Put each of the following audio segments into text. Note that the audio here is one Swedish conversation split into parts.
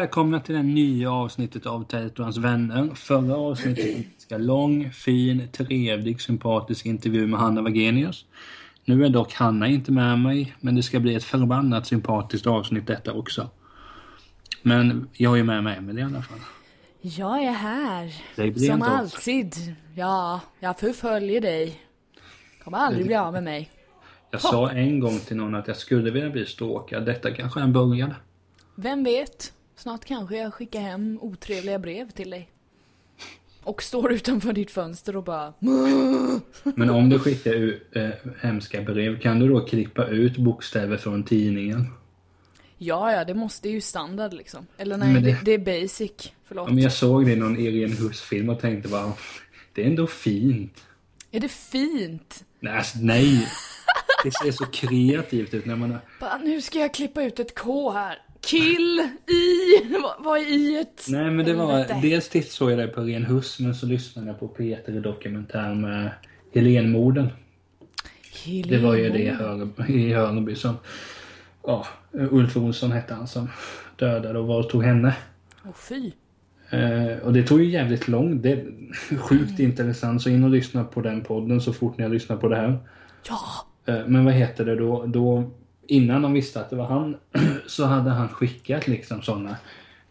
Välkomna till det nya avsnittet av Tält och hans vänner. Förra avsnittet var ganska lång, fin, trevlig, sympatisk intervju med Hanna Wagenius. Nu är dock Hanna inte med mig, men det ska bli ett förbannat sympatiskt avsnitt detta också. Men jag är med mig Emelie i alla fall. Jag är här. Som alltid. Ja, jag förföljer dig. Kommer aldrig bli av med mig. Jag sa en gång till någon att jag skulle vilja bli stalkad. Detta kanske är en början. Vem vet? Snart kanske jag skickar hem otrevliga brev till dig. Och står utanför ditt fönster och bara Men om du skickar ut eh, hemska brev, kan du då klippa ut bokstäver från tidningen? Ja, ja, det måste ju standard liksom. Eller nej, det... det- Det, är basic. Förlåt. Ja, men jag såg det i någon Irene Huss-film och tänkte bara, det är ändå fint. Är det fint? Nej, alltså, nej. Det ser så kreativt ut när man. Bara, nu ska jag klippa ut ett K här. Kill i. Vad- är i ett? Nej men det var, dels titt såg jag det på Ren Huss men så lyssnade jag på Peter i dokumentär med Helenmorden. Det var ju det i Hör- i Hörnby som, ja, Ulf Olsson hette han som dödade och våldtog henne. Åh fy. Eh, och det tog ju jävligt långt. Det är sjukt intressant. Så in och lyssna på den podden så fort ni har lyssnat på det här. Ja. Eh, men vad heter det då? då? Innan de visste att det var han så hade han skickat liksom sådana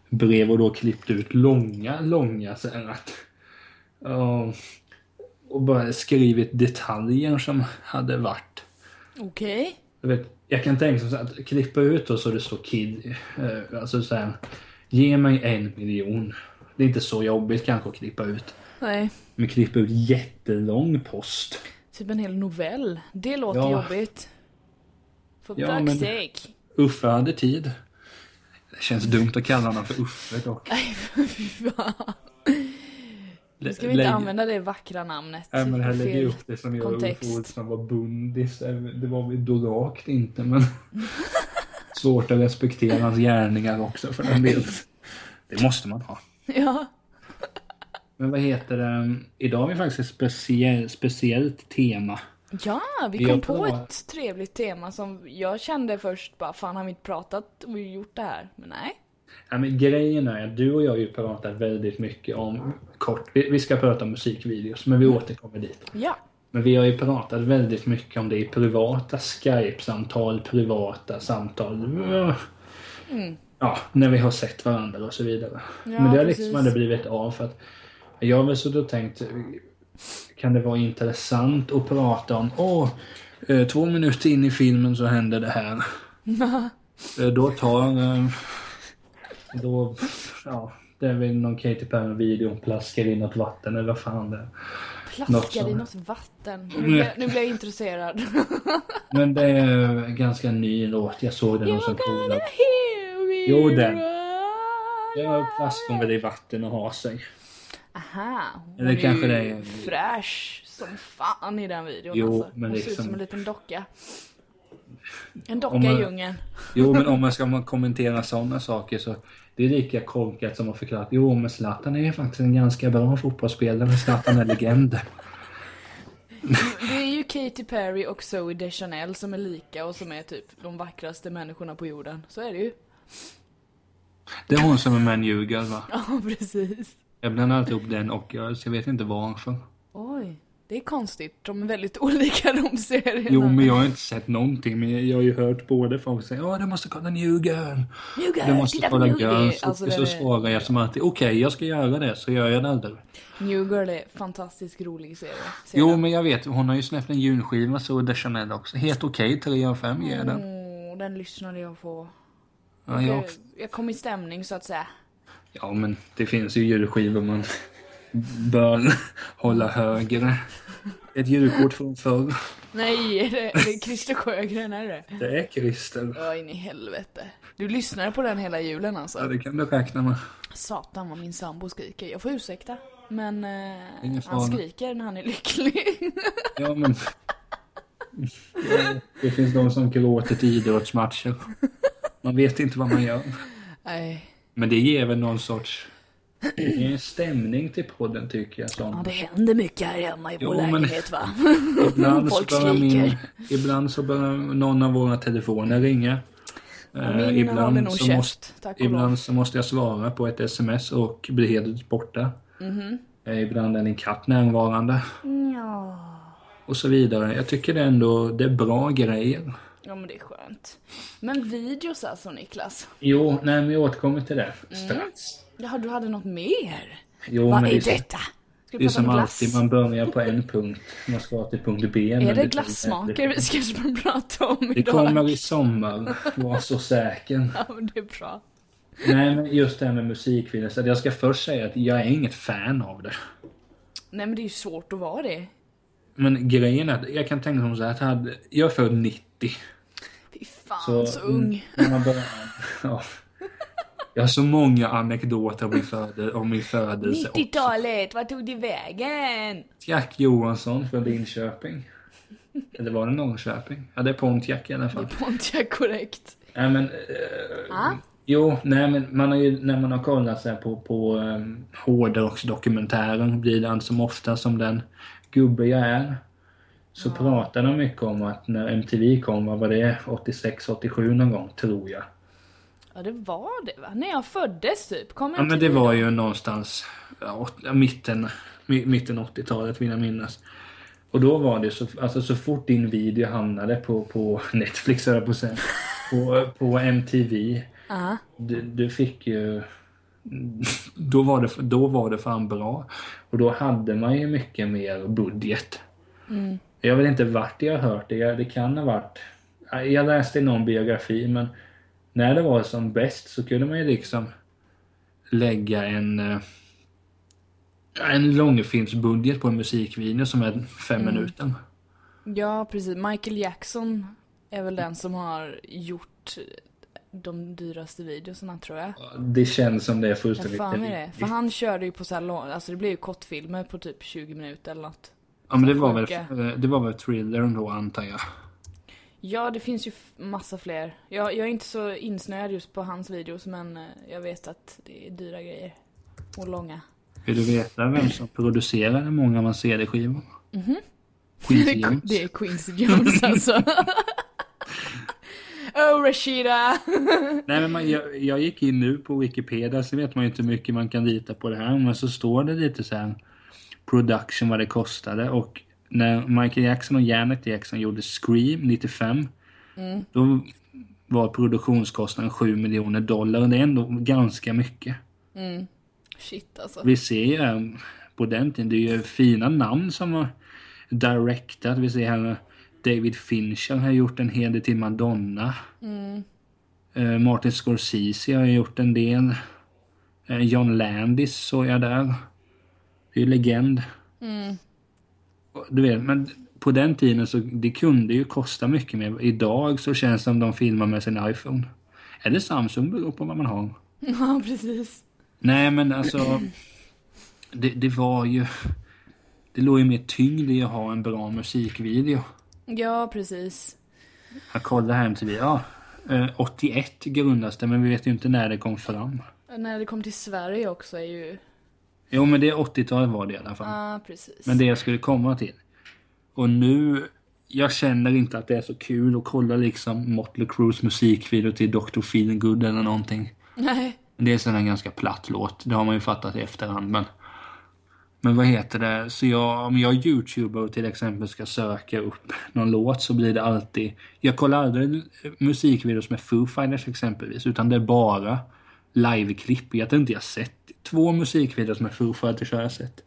brev och då klippt ut långa, långa så att... ja, och bara skrivit detaljer som hade varit. Okej. Jag, vet, jag kan tänka mig att klippa ut och så det står Kid. eh, Alltså så här, Ge mig en miljon. Det är inte så jobbigt kanske att klippa ut. Nej. Men klippa ut jättelång post. Typ en hel novell. Det låter Ja. jobbigt. For Ja, fuck's men- sake. Uffe hade tid. Det känns dumt att kalla honom för Uffe dock. Nej, fy fan. Nu ska vi inte använda det vackra namnet. Nej men här lägger upp det som jag och kontext. Uffe Olsson var bundis. Det var väl då rakt inte men... Svårt att respektera hans gärningar också för den delen. Det måste man ha. Ja. Men vad heter det? Idag har vi faktiskt ett speciell, speciellt tema. Ja, vi kom på ett trevligt tema som jag kände först bara, fan har vi inte pratat och gjort det här? Men nej. Ja, men grejen är att du och jag har ju pratat väldigt mycket om, kort, vi, vi ska prata om musikvideos men vi återkommer dit. Ja. Men vi har ju pratat väldigt mycket om det i privata Skype-samtal, privata samtal. Ja, när vi har sett varandra och så vidare. Ja, Men det har precis. liksom aldrig blivit av för att jag har väl suttit och tänkt, kan det vara intressant att prata om, åh, eh, två minuter in i filmen så händer det här. Eh, Då tar, eh, då, ja, det är väl någon Katy Perry-video, plaskar in något vatten eller vad fan det är. Något Plaskar i något vatten. Nu blir, jag, nu blir jag intresserad. Men det är ganska ny låt. Jag såg den hos en polare. hear me Jo, den. cry. Jag plaskar väl i vatten och har sig. Aha, hon Eller är kanske ju det är- fräsch som fan i den videon Jo, alltså. men Hon ser ut liksom- som en liten docka. En docka man- i djungeln. Jo, men om man ska man kommentera sådana saker så det är lika korkat som att förklara att jo, men Zlatan är ju faktiskt en ganska bra fotbollsspelare. Zlatan är legend. Det är ju Katy Perry och Zoe Deschanel som är lika och som är typ de vackraste människorna på jorden. Så är det ju. Det är hon som är Newgirl, va? Ja, precis. Jag blandar alltid ihop den och Girls. Jag vet inte varför. Oj, det är konstigt. De är väldigt olika de serierna. Jo, men jag har inte sett någonting. Men jag har ju hört både folk säga ja, du måste kolla New Girl. New Girl, Du måste kolla New Girl. Alltså, och så är- svarar jag som alltid okej, jag ska göra det. Så gör jag det aldrig. New Girl är fantastiskt rolig serie. Jo, Serie. men jag vet. Hon har ju släppt en julskiva så de Chanel också. Helt okej, 3 av 5 ger den. Åh, den lyssnade jag på. Ja, jag, Jag, jag kom i stämning så att säga. Ja, men det finns ju julskivor man bör hålla högre. Ett julkort från förr. Nej, är det, är det Christer Sjögren är det? Det är Christer. Ja, in i helvete. Du lyssnade på den hela julen alltså? Ja, det kan du räkna med. Satan vad min sambo skriker. Jag får ursäkta. Men eh, han skriker när han är lycklig. Ja, men... Ja, det finns de som gråter till idrottsmatcher. Man vet inte vad man gör. Nej. Men det ger väl någon sorts... Det ger en stämning till podden tycker jag. Som. Ja, det händer mycket här hemma i vår Jo, lägenhet va? Ibland så, Folk börjar min, ibland så börjar någon av våra telefoner ringa. Eh, Min ibland så käft, måste, ibland så måste jag svara på ett sms och bli helt borta. Mhm. Eh, Ibland är din katt närvarande. Ja. Och så vidare. Jag tycker det ändå det är bra grejer. Ja men det är skönt. Men videos alltså Niklas? Jo, nej men jag återkommer till det Mm. strax. Jaha, du hade något mer? Jo, Vad men är det, detta? Ska det är som alltid, man börjar på en punkt. Man ska till punkt B. Är det tar glassmaker vi ska prata om Det idag? kommer i sommar, var så säker. Ja men det är bra. Nej, men just det här med musikvideos. att Jag ska först säga att jag är inget fan av det. Nej men det är ju svårt att vara det. Men grejen är att jag kan tänka som så här att jag är född 90. Fy fan så, mm, ung. Börjar, ja. Jag har så många anekdoter om min, födel, om min födelse. också. 90-talet, vad tog det vägen? Jack Johansson från Linköping. Eller var det Norrköping? Ja, det är Pontiac i alla fall. Pontiac korrekt. Nej men... Eh, Ah? Jo, nej men man har ju, när man har kollat så på, på um, hårdrocksdokumentären blir det allt som ofta som den gubbe jag är. Så pratar de mycket om att när MTV kom, vad var det? 86, 87 någon gång, tror jag. Ja det var det va? När jag föddes typ. Kom Ja men det var ju någonstans ja, mitten, mi- mitten 80-talet vill jag minnas. Och då var det så, alltså så fort din video hamnade på, på Netflix jag på säga. På, på MTV. Ja. Du, du fick ju... Då var, det, då var det fan bra. Och då hade man ju mycket mer budget. Jag vet inte vart jag har hört det. Det kan ha varit... Jag läste någon biografi men när det var som bäst så kunde man ju liksom lägga en eh, en långfilmsbudget på en musikvideo som är fem minuter. ja precis. Michael Jackson är väl den som har gjort de dyraste videorna tror jag. Det känns som det är fullständigt fan med det. För han körde ju på så här lång, alltså det blev ju kortfilmer på typ 20 minuter eller något. Ja men det var, väl, eh, det var väl thrillern då antar jag. Ja, det finns ju massa fler. Jag, jag är inte så insnöad just på hans videos, men eh, jag vet att det är dyra grejer. Och långa. Vill du veta vem som producerade många av hans CD-skivor? Mhm. Quincy Jones. det är Quincy Jones alltså. oh Rashida! Nej, men man, jag, jag gick in nu på Wikipedia så vet man ju inte hur mycket man kan lita på det här. Men så står det lite så här production vad det kostade och när Michael Jackson och Janet Jackson gjorde Scream 95 då var produktionskostnaden 7 miljoner dollar och det är ändå ganska mycket. Shit alltså. Vi ser ju här på den tiden, det är ju fina namn som har directat. Vi ser här David Fincher har gjort en hel del till Madonna. Eh, Martin Scorsese har gjort en del. Eh, John Landis såg jag där. Det är ju legend. Och Du vet, men på den tiden så det kunde ju kosta mycket mer. Idag så känns det som de filmar med sin iPhone. Eller Samsung beror på vad man har. Ja, precis. Nej men alltså. Det, det var ju. Det låg ju mer tyngd i att ha en bra musikvideo. Ja, precis. Jag kollade här MTV. Ja, eh, 81 grundas det men vi vet ju inte när det kom fram. När det kom till Sverige också är ju... Jo men det 80-talet var det i alla fall. Ja, precis. Men det jag skulle komma till. Och nu. Jag känner inte att det är så kul att kolla liksom Motley Crues musikvideo till Dr. Feelgood eller någonting. Nej. Dels är det en ganska platt låt. Det har man ju fattat i efterhand. Men, men vad heter det? Så jag, om jag youtuber till exempel ska söka upp någon låt så blir det alltid... Jag kollar aldrig musikvideos med Foo Fighters exempelvis. Utan det är bara liveklipp. Jag tror inte jag sett två musikvideos med Foo Fighters har jag sett.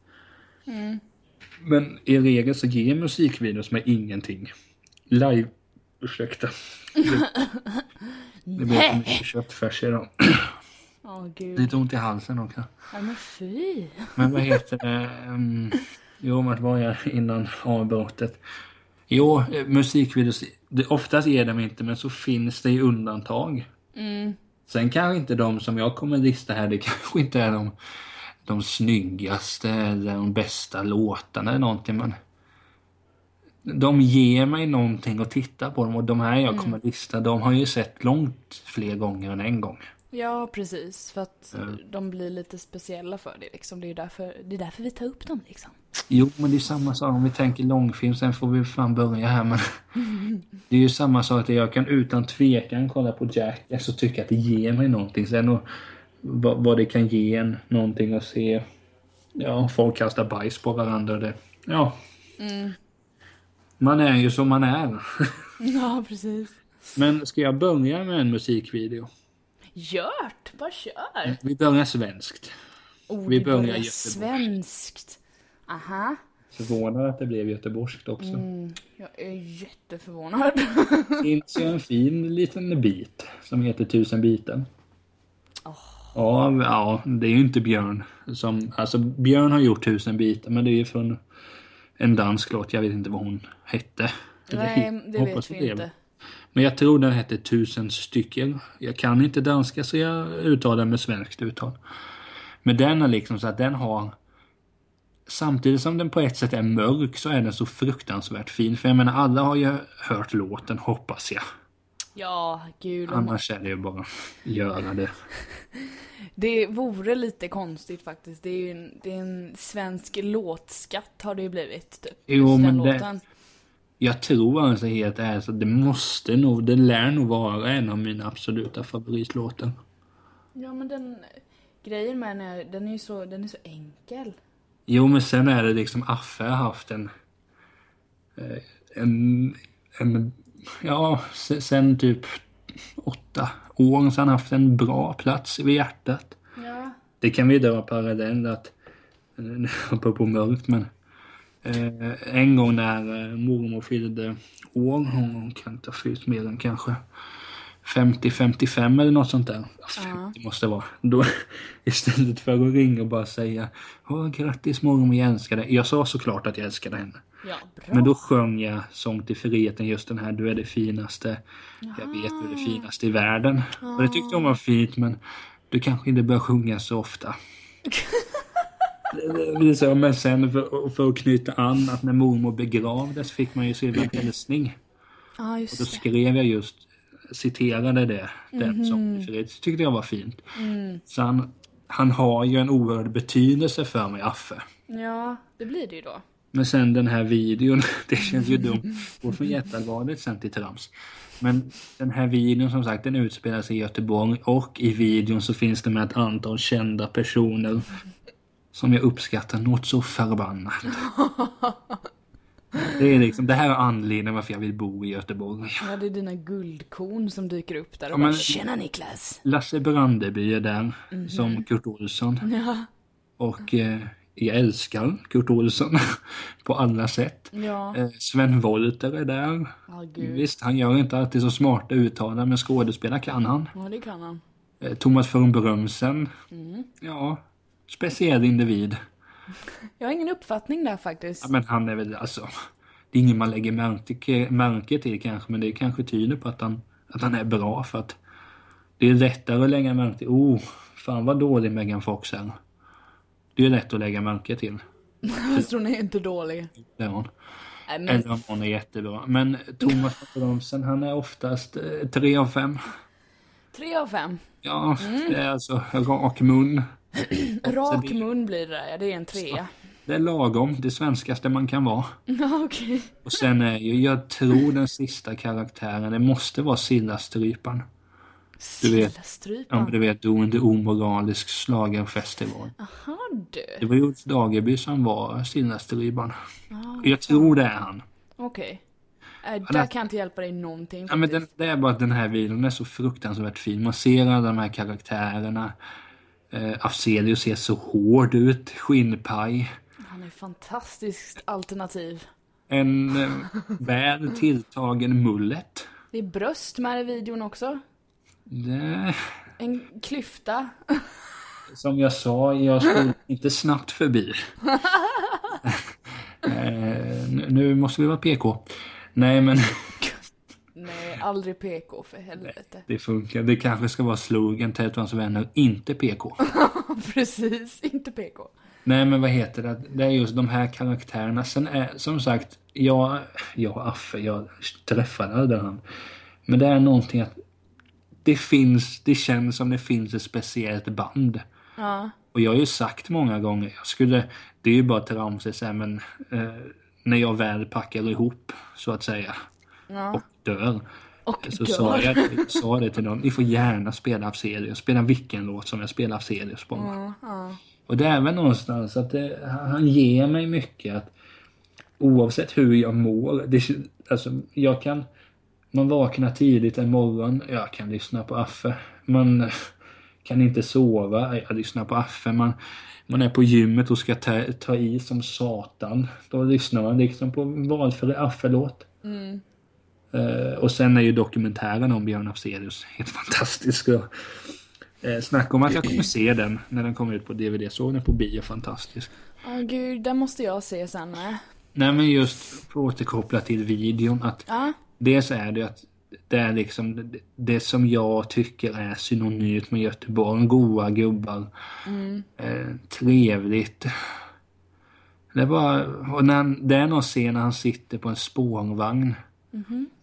Men i regel så ger musikvideos med ingenting. Live... Ursäkta. Det, blir för mycket köttfärs idag. Åh gud. Lite ont i halsen också. Ja, men fy. Men vad heter det? Um, jo, vart var jag innan avbrottet? Jo, eh, musikvideos. Det, oftast är de inte, men så finns det ju undantag. Sen kanske inte de som jag kommer lista här, det kanske inte är de, de snyggaste eller de bästa låtarna eller någonting, men de ger mig någonting att titta på dem och de här jag kommer lista, de har jag ju sett långt fler gånger än en gång. Ja, precis. För att Ja. de blir lite speciella för det liksom. Det är därför, det är därför vi tar upp dem liksom. Jo, men det är samma sak om vi tänker långfilm, sen får vi fan börja här men... Det är ju samma sak att jag kan utan tvekan kolla på Jackass och tycka att det ger mig någonting. Sen och, vad, vad det kan ge en någonting att se. Ja, folk kastar bajs på varandra det... Ja. Man är ju som man är. Ja, precis. Men ska jag börja med en musikvideo? Gjort! Bara kör! Vi börjar svenskt. Oh, Vi det börjar börjar svenskt. Aha. Förvånad att det blev göteborgskt också. Mm, jag är jätteförvånad. finns ju en fin liten bit som heter Tusen bitar. Åh. Ja, ja, det är ju inte Björn som... Alltså Björn har gjort Tusen bitar men det är ju från en dansk låt. Jag vet inte vad hon hette. Nej, det vet det vi inte. Men jag tror den hette Tusen stycken. Jag kan inte danska så jag uttalar med svenskt uttal. Men den är liksom så att den har... Samtidigt som den på ett sätt är mörk så är den så fruktansvärt fin. För jag menar alla har ju hört låten hoppas jag. Ja, gud. Annars är det ju bara göra det. Det vore lite konstigt faktiskt. Det är ju en, det är en svensk låtskatt har det ju blivit. Typ. Jo, men den det- låten. Jag tror alltså helt ärligt att det måste nog, det lär nog vara en av mina absoluta favoritlåtar. Ja, men den grejen med den är, den är ju så, den är så enkel. Jo, men sen är det liksom Affe har haft en... eh, En... en ja, se- sen typ åtta år så har han haft en bra plats vid hjärtat. Ja. Det kan vi dra parallell att... Nu hoppar jag på mörkt men... Eh, en gång när eh, mormor fyllde år, hon kan inte ha fyllt mer än kanske 50-55 eller något sånt där. Alltså, Ja. 50 måste det vara. Då, istället för att ringa och bara säga Åh, grattis mormor, jag älskar dig. Jag sa såklart att jag älskade henne. Ja. Men då sjöng jag Sång till friheten, just den här Du är det finaste, jag vet du är det finaste i världen. Och det tyckte hon var fint men du kanske inte bör sjunga så ofta. Så, men sen för, för att knyta an att när mormor begravdes fick man ju skriva en hälsning. Ja, Och då skrev jag just, citerade det, den som det tyckte jag var fint. Så han, han har ju en oerhörd betydelse för mig, Affe. Ja, det blir det ju då. Men sen den här videon, det känns ju dumt. Gå från jätteallvarligt sen till trams. Men den här videon som sagt, den utspelar sig i Göteborg och i videon så finns det med ett antal kända personer som jag uppskattar något så förbannat. Det är liksom, det här är anledningen varför jag vill bo i Göteborg. Ja, det är dina guldkorn som dyker upp där och Ja, bara men- Tjena Niklas! Lasse Brandeby är där som Kurt Olsson. Ja. Och eh, jag älskar Kurt Olsson på alla sätt. Ja, Eh, Sven Wollter är där. gud. Visst, han gör inte alltid så smarta uttalanden, men skådespela kan han. Ja, det kan han. Eh, Thomas von Brömsen. Ja, speciell individ. Jag har ingen uppfattning där faktiskt. Ja, men han är väl alltså... Det är ingen man lägger märke, märke till kanske, men det kanske tyder på att han, att han är bra för att det är lättare att lägga märke till. Oh, fan vad dålig Megan Fox är. Det är lätt att lägga märke till. Fast hon är inte dålig. Det är hon. Nej, men Eller om hon är jättebra. Men Thomas von Brömsen, han är oftast eh, tre av fem. tre av fem. Ja, det är alltså rak mun. Rak mun blir det där. Det är en trea. Det är lagom, det svenskaste man kan vara. Okej. Och sen är ju, jag tror den sista karaktären, det måste vara Sillastryparen. Du vet. Ja, Sillastrypan. du vet, under omoralisk schlagerfestival. Jaha du. Det var Ulf Dageby som var Sillastryparen. Ja, Jag tror det är han. Okej. Äh, det- där kan jag inte hjälpa dig någonting Ja, men den, det är bara att den här videon är så fruktansvärt fin. Man ser alla de här karaktärerna. Eh, Afzelius ser så hård ut, skinnpaj. Han är fantastiskt alternativ. En eh, väl tilltagen mullet. Det är bröst med i videon också. Det, En klyfta. som jag sa, jag skulle inte snabbt förbi. eh, nu- nu måste vi vara PK. Nej men Nej, aldrig PK för helvete. det funkar. Det kanske ska vara slogan hans vänner, inte PK. Precis, inte PK. Nej men vad heter det? Det är just de här karaktärerna. Sen är som sagt, jag, jag Affe, jag träffade aldrig han. Men det är någonting att det finns, det känns som det finns ett speciellt band. Ja. Och jag har ju sagt många gånger, jag skulle, det är ju bara trams så här, men eh, när jag väl packar ihop så att säga Ja. och dör. Och Så dör. sa jag sa det till dem, ni får gärna spela Afzelius, spela vilken låt som jag spelar Afzelius på. Ja, ja. Och det är väl någonstans att det, han ger mig mycket att oavsett hur jag mår, det, alltså jag kan, man vaknar tidigt en morgon, jag kan lyssna på Affe. Man kan inte sova, jag lyssnar på Affe. Man, man är på gymmet och ska ta, ta i som satan. Då lyssnar man liksom på valfri Affe-låt. Mm. Eh, och sen är ju dokumentären om Björn Afzelius helt fantastisk. Och, eh, snacka om att jag kommer se den när den kommer ut på DVD. Såg den på bio, fantastisk. Åh gud, den måste jag se sen med. Nej men just för att återkoppla till videon att Ja. dels är det att det är liksom det, som jag tycker är synonymt med Göteborg. Goa gubbar. Eh, trevligt. Det var, och när, det är någon scen när han sitter på en spårvagn.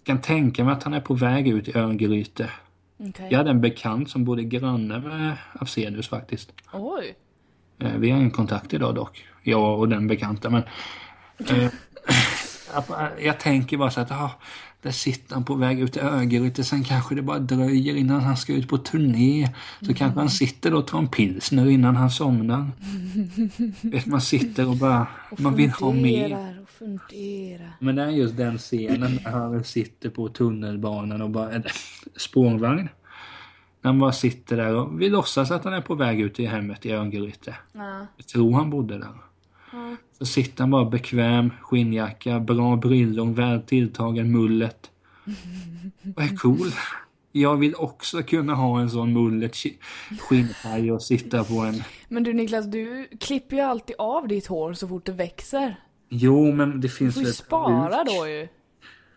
Kan tänka mig att han är på väg ut i Örgryte. Okej. Jag hade en bekant som bodde granne med Afzelius faktiskt. Oj. Eh, Vi har ingen kontakt idag dock. Jag och den bekanta men... Eh, jag, tänker bara så att, ah, där sitter han på väg ut i Örgryte. Sen kanske det bara dröjer innan han ska ut på turné. Så kanske han sitter och tar en pilsner innan han somnar. Vet, man sitter och bara, man vill ha mer. Funderar. Men det är just den scenen när han sitter på tunnelbanan och bara, spårvagn. När han bara sitter där och vi låtsas att han är på väg ut i hemmet i Örgryte. Ja. Jag tror han bodde där. Ja. Så sitter han bara bekväm, skinnjacka, bra brillor, väl tilltagen mullet. Och är cool. Jag vill också kunna ha en sån mullet, sk- skinnpaj och sitta på en... Men du Niklas, du klipper ju alltid av ditt hår så fort det växer. Jo, men det Du finns får ju väl ett spara bruk. då ju.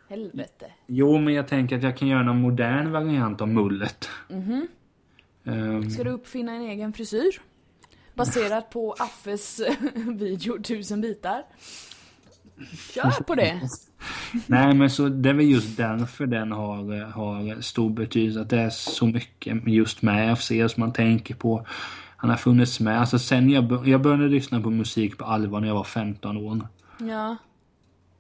Helvete. Jo, men jag tänker att jag kan göra en modern variant av mullet. Mhm. Ehm, Ska du uppfinna en egen frisyr? Baserat på Affes video 1000 bitar. Kör på det! Nej, men så det är väl just därför den har, har stor betydelse. Att det är så mycket just med FCS som man tänker på. Han har funnits med. Alltså sen jag, jag började lyssna på musik på allvar när jag var 15 år. Ja.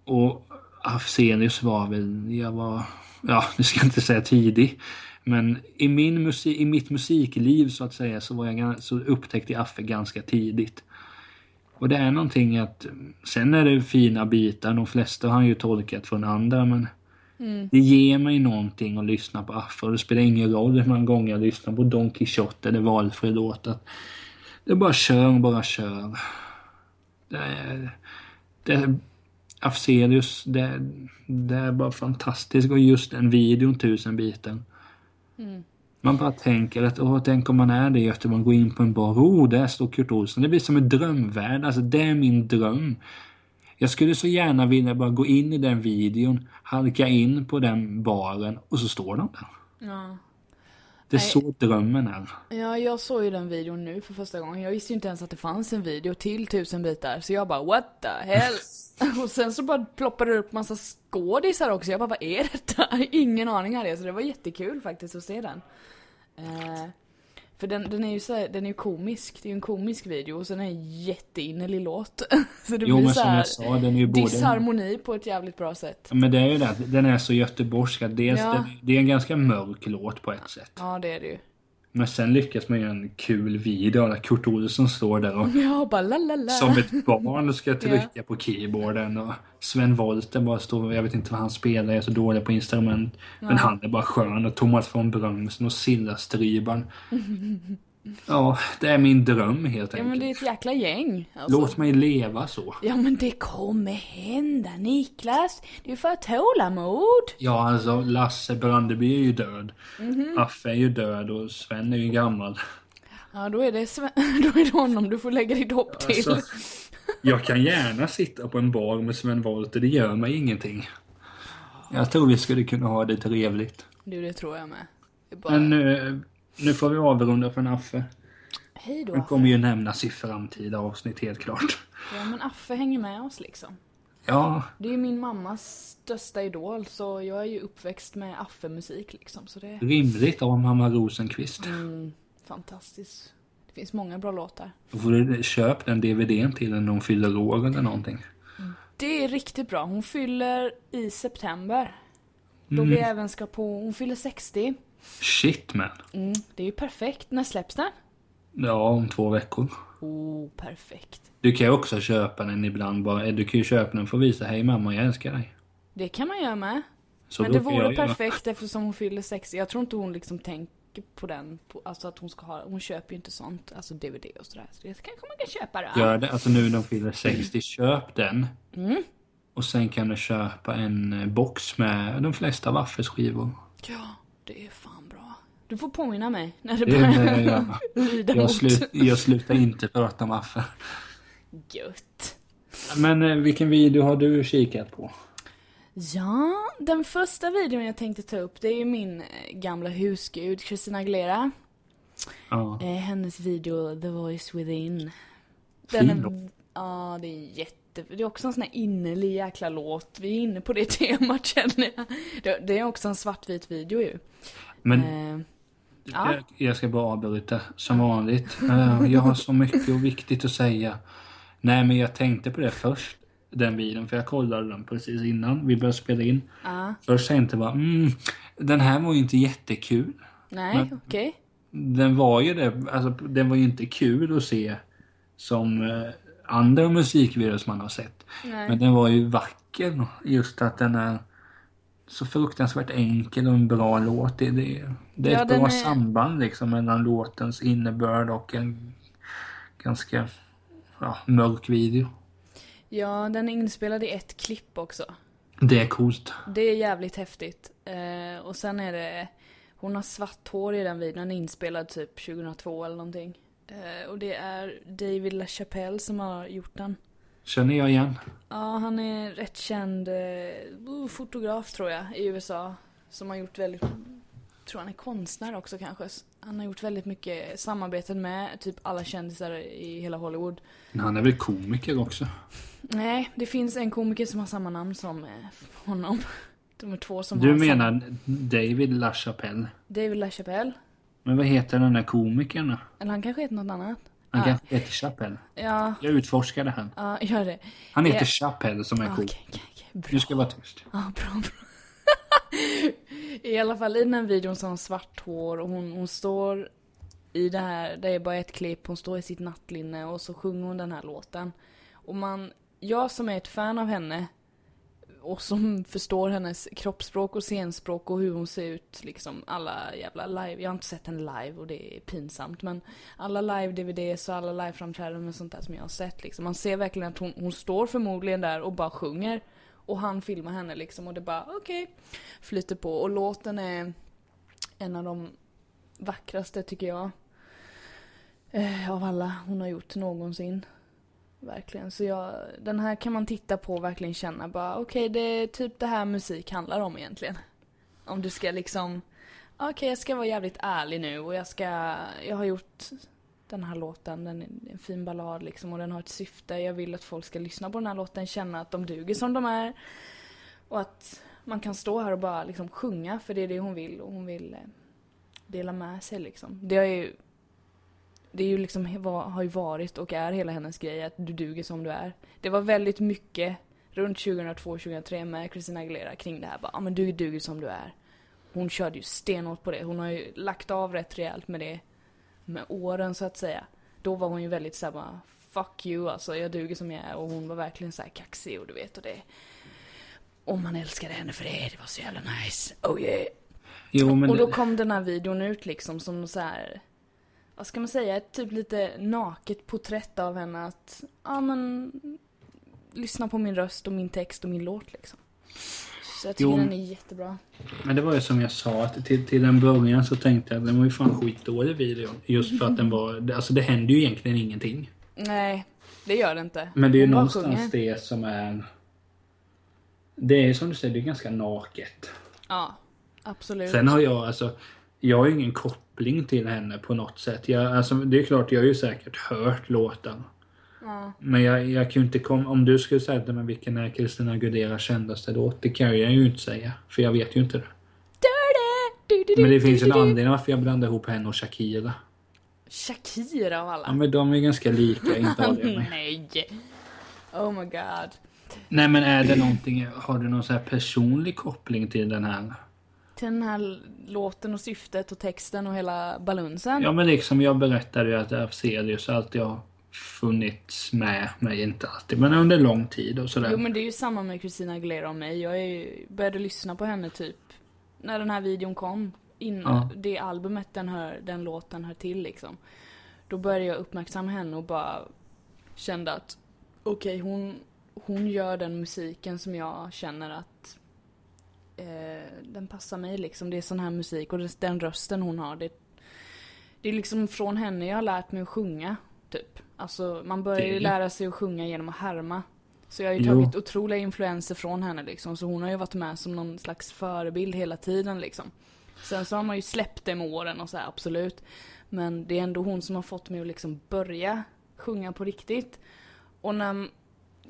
Och Afzelius var väl, jag var, ja, nu ska jag inte säga tidig. Men i, min musik, i mitt musikliv så att säga så, var jag, så upptäckte jag Affe ganska tidigt. Och det är någonting att, sen är det fina bitar, de flesta har han ju tolkat från andra men det ger mig någonting att lyssna på Affe och det spelar ingen roll hur många gånger jag lyssnar på Don Quijote eller valfri låt. att Det bara kör, bara kör. Det är, det Afzelius, det, det är bara fantastiskt och just den videon, tusen biten. Man bara tänker att åh, tänk om man är det i Göteborg, går in på en bar, oh, där står Kurt Olsson. Det blir som en drömvärld, alltså det är min dröm. Jag skulle så gärna vilja bara gå in i den videon, halka in på den baren och så står de där. ja. Det är Nej. så drömmen är. Ja, jag såg ju den videon nu för första gången. Jag visste ju inte ens att det fanns en video till 1000 bitar. Så jag bara what the hell? Och sen så bara ploppade det upp massa skådisar också. Jag bara vad är detta? Ingen aning hade jag. Så det var jättekul faktiskt att se den. Eh, för den, den är ju så här, den är ju komisk. Det är ju en komisk video och sen är det en jätteinnerlig låt. Så det Jo blir men så som här jag sa, den är ju både... disharmoni på ett jävligt bra sätt. Men det är ju det, den är så göteborgsk att dels Ja. den, det är en ganska mörk låt på ett sätt. Ja, det är det ju. Men sen lyckas man göra en kul video där Kurt Olsson står där och Ja, bara som ett barn ska trycka på keyboarden och Sven Wollter bara står, jag vet inte vad han spelar, jag är så dålig på instrument. Men han är bara skön och Thomas von Brömsen och Silla Strybarn. Ja, det är min dröm helt Ja, enkelt. men det är ett jäkla gäng. Alltså. Låt mig leva så. Ja men det kommer hända Niklas. Du får tålamod. Ja, alltså Lasse Brandeby är ju död. Mhm. Affe är ju död och Sven är ju gammal. Ja då är det, Sven- då är det honom du får lägga ditt hopp till. Alltså, jag kan gärna sitta på en bar med Sven Wollter, det gör mig ingenting. Jag tror vi skulle kunna ha det trevligt. Du det tror jag med. Bara... Men nu, får vi avrunda för en Affe. Hej då Affe. kommer ju nämnas i framtida avsnitt helt klart. Ja men Affe hänger med oss liksom. Ja, Det är ju min mammas största idol, så jag är ju uppväxt med Affe-musik liksom. Så det rimligt av mamma Rosenqvist. mm, fantastiskt. Det finns många bra låtar. Då får du köpa den DVDn till när hon fyller år eller någonting. Det är riktigt bra. Hon fyller i september. Då vi även ska på, hon fyller 60. Shit man. Mm, det är ju perfekt. När släpps den? Ja, om två veckor. Oh, perfekt. Du kan ju också köpa den ibland bara. Du kan ju köpa den för att visa hej mamma jag älskar dig. Det kan man göra med. Så Men det vore göra. perfekt eftersom hon fyller 60. Jag tror inte hon liksom tänker på den, på, alltså att hon ska ha, hon köper ju inte sånt, alltså DVD och sådär. Så det kanske man kan köpa då. Gör det. Alltså nu när de fyller 60, köp den. Mm. Och sen kan du köpa en eh, box med de flesta waffelskivor. Ja, det är fan bra. Du får påminna mig när det börjar jag, lida jag, slut, jag slutar inte prata maffel. Gött. Men eh, vilken video har du kikat på? Ja, den första videon jag tänkte ta upp det är ju min eh, gamla husgud Christina Aguilera. Ja. Eh, hennes video The Voice Within. Fin Den låt. är, ja det är jätte, det är också en sån här innerlig jäkla låt. Vi är inne på det temat känner jag. Det, det är också en svartvit video ju. Men Eh, ja. jag, jag ska bara avbryta som vanligt. Eh, jag har så mycket och viktigt att säga. Nej men jag tänkte på det först. Den videon, för jag kollade den precis innan vi började spela in. ja. Först tänkte jag bara, mm, den här var ju inte jättekul. Nej, okej. Den var ju det, alltså den var ju inte kul att se som eh, andra musikvideos man har sett. Nej. Men den var ju vacker, just att den är så fruktansvärt enkel och en bra låt. Det, det, det är Ja, ett bra är- samband liksom mellan låtens innebörd och en ganska ja, mörk video. Ja, den är inspelad i ett klipp också. Det är coolt. Det är jävligt häftigt. Eh, och sen är det, hon har svart hår i den videon, inspelad typ 2002 eller någonting. Eh, och det är David LaChapelle som har gjort den. Känner jag igen. Ja, han är rätt känd eh, fotograf tror jag i USA. Som har gjort väldigt, tror han är konstnär också kanske. Han har gjort väldigt mycket samarbeten med typ alla kändisar i hela Hollywood. Men Han är väl komiker också? Nej, det finns en komiker som har samma namn som eh, honom. De är två som Du har menar samma. David LaChapelle? David LaChapelle. Men vad heter den där komikern då? Eller han kanske heter något annat. Han Ja. kanske heter Chapelle. Ja, Jag utforskar det här. ja gör det. Han heter Ja. Chapelle som är cool. Okej, okej. Bra. Du ska vara tyst. Ja, bra, bra. I alla fall i den här videon så har hon svart hår och hon, hon står i det här, det är bara ett klipp, hon står i sitt nattlinne och så sjunger hon den här låten. Och man, jag som är ett fan av henne och som förstår hennes kroppsspråk och scenspråk och hur hon ser ut, liksom alla jävla live, jag har inte sett henne live och det är pinsamt men alla live-DVDs och alla live-framträdanden och sånt där som jag har sett liksom, man ser verkligen att hon, hon står förmodligen där och bara sjunger och han filmar henne liksom och det bara okej, flyter på och låten är en av de vackraste tycker jag. Eh, av alla hon har gjort någonsin. Verkligen. Så jag, den här kan man titta på och verkligen känna bara okej det är typ det här musik handlar om egentligen. Om du ska liksom, okej jag ska vara jävligt ärlig nu och jag ska, jag har gjort den här låten, den är en fin ballad liksom och den har ett syfte. Jag vill att folk ska lyssna på den här låten, känna att de duger som de är. Och att man kan stå här och bara liksom sjunga för det är det hon vill och hon vill eh, dela med sig liksom. Det har ju det är ju liksom, har ju varit och är hela hennes grej att du duger som du är. Det var väldigt mycket runt 2002-2003 med Christina Aguilera kring det här bara, ja men du duger som du är. Hon körde ju stenhårt på det. Hon har ju lagt av rätt rejält med det med åren så att säga. Då var hon ju väldigt såhär fuck you alltså, jag duger som jag är och hon var verkligen såhär kaxig och du vet och det. Och man älskade henne för det, det var så jävla nice. Oh yeah. Jo, men och då kom den här videon ut liksom som så här. Vad ska man säga? Ett typ lite naket porträtt av henne att, ja men, lyssna på min röst och min text och min låt liksom. Så jag tycker Jo. den är jättebra. men det var ju som jag sa, att till, till en början så tänkte jag att den var ju fan skitdålig videon. Just för att den var, alltså det händer ju egentligen ingenting. Nej, det gör det inte. Men det är ju någonstans sjunger. det som är... Det är som du säger, det är ganska naket. Ja, absolut. Sen har jag alltså, jag har ju ingen koppling till henne på något sätt. Jag, alltså, det är klart, jag har ju säkert hört låten. Ja. Men jag, jag kan ju inte komma... Om du skulle säga mig vilken är Christina Aguileras kändaste låt, det kan jag ju inte säga. För jag vet ju inte det. Men det finns en anledning varför jag blandar ihop henne och Shakira. Shakira av alla. Ja men de är ganska lika, inte av det. Nej. Oh my god. Nej men är det någonting, har du någon så här personlig koppling till den här? Till den här låten och syftet och texten och hela balunsen. Ja men liksom jag berättade ju att Afzelius alltid har funnits med mig, inte alltid, men under lång tid och sådär. Jo men det är ju samma med Christina Aguilera och mig. Jag är, ju- började lyssna på henne typ när den här videon kom. In, Ja. Det albumet den, hör, den låten hör till liksom. Då började jag uppmärksamma henne och bara kände att okej hon, hon gör den musiken som jag känner att eh, den passar mig liksom. Det är sån här musik och det, den rösten hon har. Det, det är liksom från henne jag har lärt mig att sjunga. Typ. Alltså man börjar ju lära sig att sjunga genom att härma. Så jag har ju Jo. tagit otroliga influenser från henne liksom. Så hon har ju varit med som någon slags förebild hela tiden liksom. Sen så har man ju släppt det med åren och så här, absolut. Men det är ändå hon som har fått mig att liksom börja sjunga på riktigt. Och när,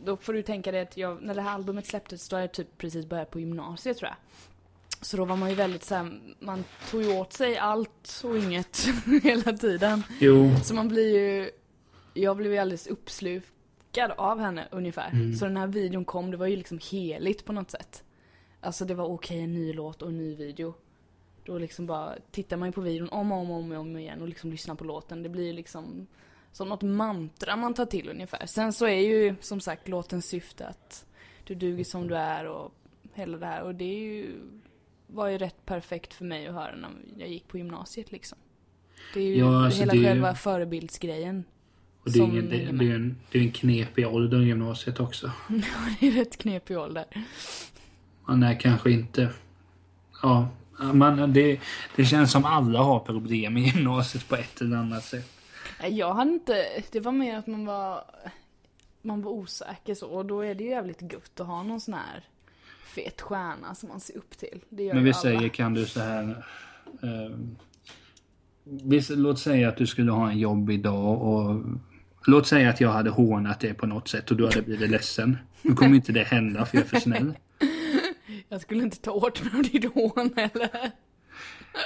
då får du tänka dig att jag, när det här albumet släpptes då hade jag typ precis börjat på gymnasiet tror jag. Så då var man ju väldigt så här, man tog ju åt sig allt och inget hela tiden. Jo, Så man blir ju, jag blev ju alldeles uppslukad av henne ungefär. Mm. Så den här videon kom, det var ju liksom heligt på något sätt. Alltså det var okej, en ny låt och en ny video. Då liksom bara tittar man ju på videon om och om, och om, och om igen och liksom lyssnar på låten. Det blir ju liksom som något mantra man tar till ungefär. Sen så är ju som sagt låtens syfte att du duger som du är och hela det här. Och det är ju, var ju rätt perfekt för mig att höra när jag gick på gymnasiet liksom. Det är ju Ja, alltså hela det själva förebildsgrejen. och det är, ingen, det, det är en, det är en knepig ålder i gymnasiet också. Det är rätt knepig ålder. Man är kanske inte... Ja, man, det, det känns som alla har problem i gymnasiet på ett eller annat sätt. Jag hade inte, det var mer att man var, man var osäker så och då är det ju jävligt gött att ha någon sån här fet stjärna som man ser upp till. Det gör Men vi alla. säger, kan du så här... Eh, vi, låt säga att du skulle ha en jobb idag och... Låt säga att jag hade hånat dig på något sätt och du hade blivit ledsen. Nu kommer inte det hända för jag är för snäll. Jag skulle inte ta åt mig av ditt hån eller?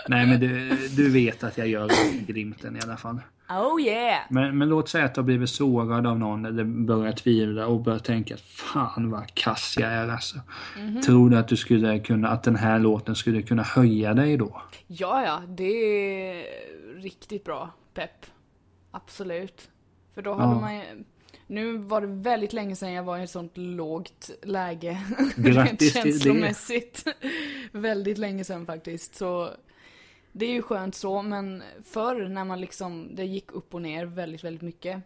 Nej men du, du vet att jag gör glimten i alla fall. Oh yeah! Men, men låt säga att du har blivit sårad av någon eller börjar tvivla och börjar tänka fan vad kass jag är alltså. Mhm. Tror du att du skulle kunna, att den här låten skulle kunna höja dig då? Ja, ja, det är riktigt bra pepp. Absolut. För då hade Ja. man ju, nu var det väldigt länge sedan jag var i ett sånt lågt läge. Grattis till det. känslomässigt. väldigt länge sedan faktiskt. Så det är ju skönt så, men förr när man liksom, det gick upp och ner väldigt, väldigt mycket.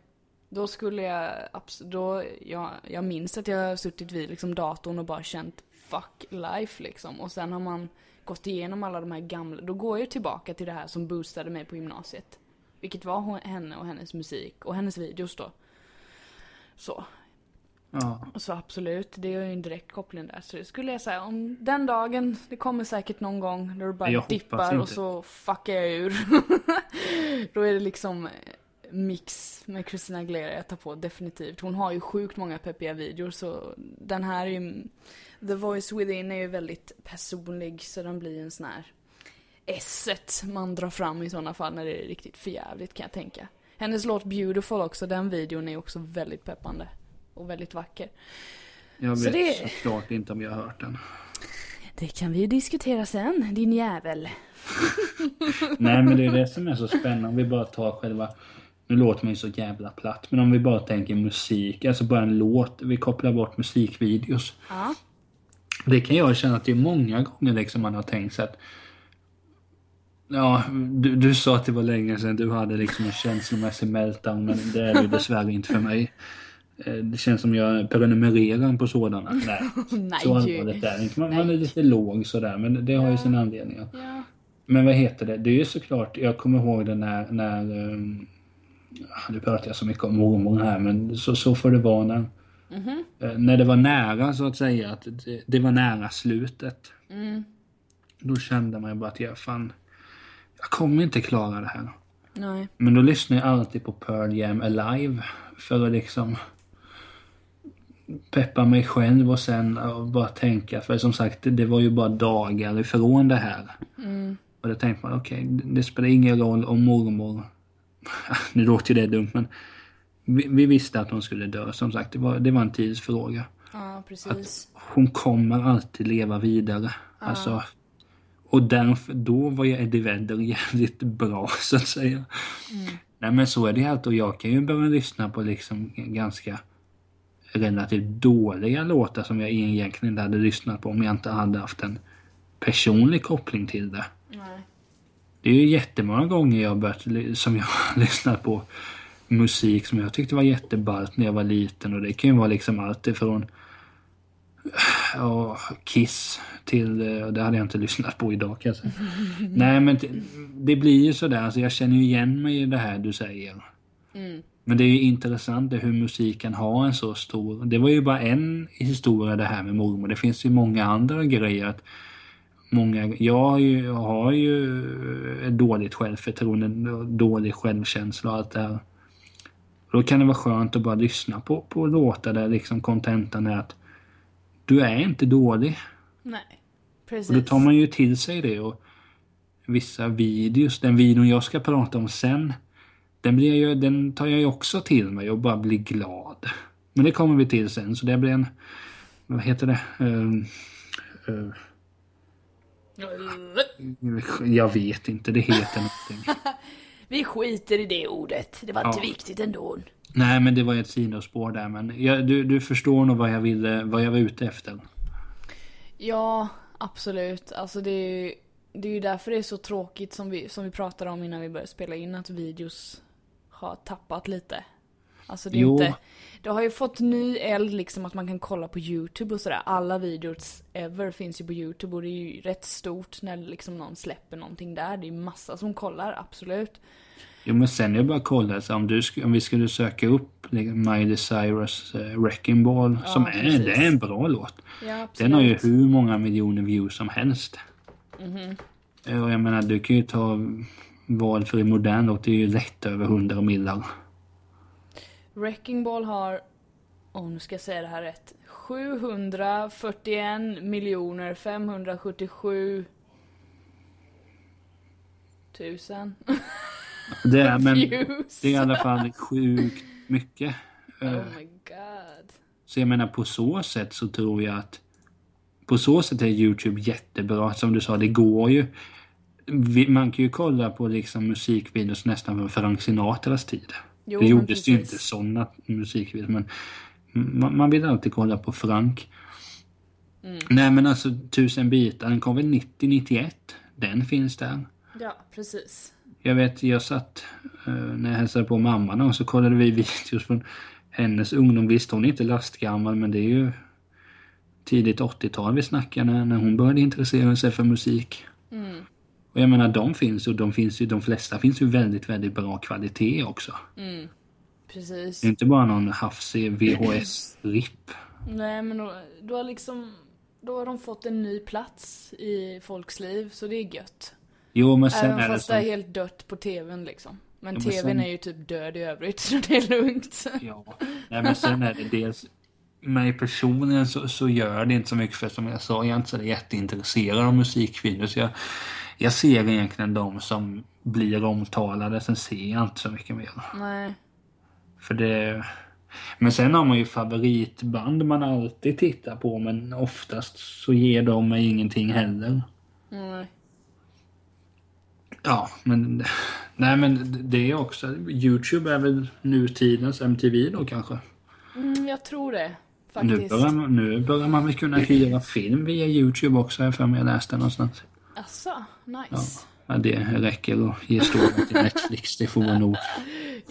Då skulle jag, då, jag, jag minns att jag har suttit vid liksom datorn och bara känt fuck life liksom. Och sen har man gått igenom alla de här gamla, då går jag tillbaka till det här som boostade mig på gymnasiet. Vilket var hon- henne och hennes musik och hennes videos då. Så, Ja. så absolut, det är ju en direkt koppling där. Så det skulle jag säga, om den dagen, det kommer säkert någon gång då du bara Jag dippar och så fuckar jag ur. då är det liksom eh, mix med Christina Aguilera jag tar på, definitivt. Hon har ju sjukt många peppiga videor så den här är ju, The Voice Within är ju väldigt personlig så den blir en sån här esset man drar fram i sådana fall när det är riktigt förjävligt kan jag tänka. Hennes låt Beautiful också, den videon är också väldigt peppande. Och väldigt vacker. Jag Så vet det- såklart inte om jag har hört den. Det kan vi ju diskutera sen, din jävel. Nej men det är det som är så spännande. Om vi bara tar själva... Nu låter man ju så jävla platt. Men om vi bara tänker musik. Alltså bara en låt. Vi kopplar bort musikvideos. Ja. Det kan jag känna att det är många gånger liksom man har tänkt sig att... Ja, du, du sa att det var länge sedan du hade liksom en känslomässig meltdown. Men det är det dessvärre inte för mig. Eh, Det känns som jag prenumererar på sådana. Nej, Nej. så allvarligt är det inte. Man, man är lite låg sådär. Men det har ju sin anledning. Ja. Men vad heter det? Det är ju såklart, jag kommer ihåg det när, när um, nu pratar jag så mycket om mormor här men så, så får det vara när, Mhm. eh, när det var nära så att säga, att det, det var nära slutet. Mm. Då kände man ju bara att jag fan, jag kommer inte klara det här. Nej. Men då lyssnar jag alltid på Pearl Jam Alive för att liksom peppa mig själv och sen bara tänka. För som sagt, det, var ju bara dagar ifrån det här. Mm. Och då tänkte man, okej, det, det spelar ingen roll om mormor... nu låter ju det dumt men vi, vi visste att hon skulle dö. Som sagt, det var, det var en tidsfråga. Ja, precis. Hon kommer alltid leva vidare. Alltså, och därför, då var ju Eddie Vedder jävligt bra så att säga. Nej men så är det helt och jag kan ju börja lyssna på liksom ganska relativt dåliga låtar som jag egentligen inte hade lyssnat på om jag inte hade haft en personlig koppling till det. Nej. Det är ju jättemånga gånger jag börjat, som jag har lyssnat på musik som jag tyckte var jätteballt när jag var liten och det kan ju vara liksom allt ifrån ja, Kiss till, eh, det hade jag inte lyssnat på idag kan jag säga. Nej men det, det blir ju sådär, alltså jag känner ju igen mig i det här du säger. Mm. Men det är ju intressant hur musiken har en så stor, det var ju bara en historia det här med mormor, det finns ju många andra grejer. Att många, jag har ju, jag har ju ett dåligt självförtroende, dålig självkänsla och allt det här. Då kan det vara skönt att bara lyssna på, på låtar där liksom kontentan är att du är inte dålig. Nej. Och Precis. då tar man ju till sig det och vissa videos, den videon jag ska prata om sen, den, blir ju- den tar jag ju också till mig och bara blir glad. Men det kommer vi till sen, så det blir en, vad heter det? Ehm, eh, jag vet inte, det heter någonting. Vi skiter i det ordet. Det var inte Ja. viktigt ändå. Nej men det var ett sidospår där men jag, du, du förstår nog vad jag ville, vad jag var ute efter. Ja, absolut. Alltså det är ju, det är ju därför det är så tråkigt som vi, som vi pratade om innan vi började spela in att videos har tappat lite. Alltså det är Jo. inte, det har ju fått ny eld liksom att man kan kolla på YouTube och sådär. Alla videos ever finns ju på YouTube och det är ju rätt stort när liksom någon släpper någonting där. Det är massa som kollar, absolut. Jo men sen jag bara kolla så om, du, om vi skulle söka upp liksom, Miley Cyrus uh, Wrecking Ball Ja, som är, precis. det är en bra låt. Ja. Den har ju hur många miljoner views som helst. Mhm. Eh, Och jag menar du kan ju ta vad för en modern låt, det är ju lätt över 100 millar. Wrecking Ball har, oh nu ska jag säga det här rätt, 741 miljoner 577 tusen Det är, men det är i alla fall sjukt mycket. Eh, Oh my god. Så jag menar på så sätt så tror jag att på så sätt är Youtube jättebra. Som du sa, det går ju. Man kan ju kolla på liksom musikvideos nästan från Frank Sinatras tid. Jo, det gjordes ju inte sådana musikvideos men man, man vill alltid kolla på Frank. Mm. Nej men alltså tusen bitar, den kom väl 90-91. Den finns där. Ja, precis. Jag vet, jag satt eh, när jag hälsade på mamman och så kollade vi videos från hennes ungdom. Visst, hon är inte lastgammal men det är ju tidigt 80-tal vi snackar när, när hon började intressera sig för musik. Mm. Och jag menar, de finns och de finns ju, de flesta finns ju väldigt, väldigt bra kvalitet också. Mm. Precis. Det är inte bara någon hafsig VHS-ripp. Nej men då, då har liksom, då har de fått en ny plats i folks liv så det är gött. Jo, men sen Även är det fast det är som... helt dött på tvn liksom. Men Ja, men tvn sen- är ju typ död i övrigt så det är lugnt. Ja, nej men sen är det dels mig personligen så, så gör det inte så mycket för som jag sa, jag är inte så jätteintresserad av musikvideos. Jag, jag ser egentligen de som blir omtalade, sen ser jag inte så mycket mer. Nej. För det... Men sen har man ju favoritband man alltid tittar på men oftast så ger de mig ingenting heller. Nej. Ja, men... Nej men det är också... Youtube är väl nutidens MTV då kanske? Mm, jag tror det. Nu Faktiskt. börjar, man, nu börjar man väl kunna hyra film via Youtube också, för mig jag läste någonstans. Asså, nice. ja, det räcker att ge stöd till Netflix, det får vara nog.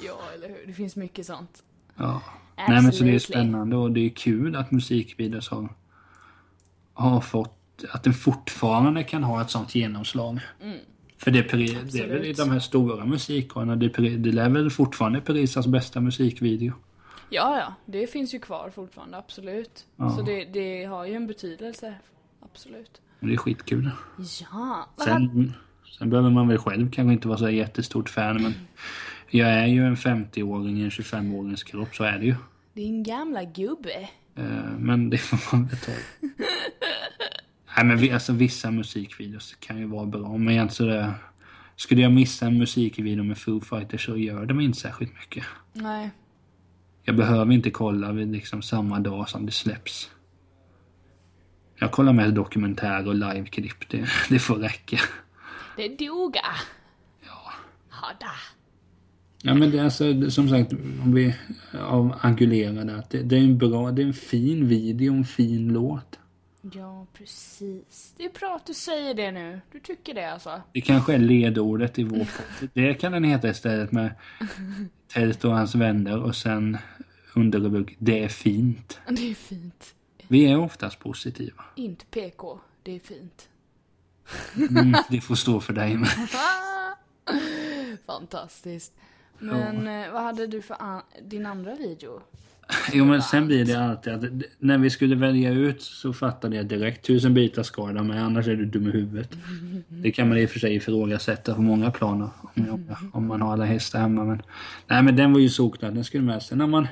Ja. eller hur. Det finns mycket sånt. Ja. Nej men så det är Absolutely. spännande och det är kul att musikvideos har, har fått, att den fortfarande kan ha ett sånt genomslag. För det, är det är väl i de här stora musikkårerna, det, är det lär väl fortfarande Parisas bästa musikvideo. Ja, ja. Det finns ju kvar fortfarande, absolut. Ja. Så det, det har ju en betydelse. Absolut. Det är skitkul. Ja, Sen, Sen behöver man väl själv kanske inte vara så jättestort fan men jag är ju en 50-åring i en 25-årings kropp, så är det ju. Din gamla gubbe. Eh, Men det får man väl ta. Nej men vi- alltså vissa musikvideos kan ju vara bra men jag inte sådär... Skulle jag missa en musikvideo med Foo Fighters så gör det mig inte särskilt mycket. Nej. Jag behöver inte kolla vid liksom samma dag som det släpps. Jag kollar med dokumentär och liveklipp, det, det får räcka. Det duga. Ja. Hada. Ja men det är alltså, som sagt, om vi avangulerar det, att det, det är en bra, det är en fin video, en fin låt. Ja, precis. Det är bra att du säger det nu. Du tycker det alltså? Det kanske är ledordet i vår podd. Det kan den heta istället med Tält och hans vänner och sen underrubrik Det är fint. Det är fint. Vi är oftast positiva. Inte PK. Det är fint. Mm, det får stå för dig med. Fantastiskt. Men eh, vad hade du för an- din andra video? Jo men sen blir det alltid att när vi skulle välja ut så fattade jag direkt tusen bitar ska jag men annars är du dum i huvudet. Det kan man i och för sig ifrågasätta på många planer om, om man har alla hästar hemma. Men, nej men den var ju solklar, den skulle med. Sen har man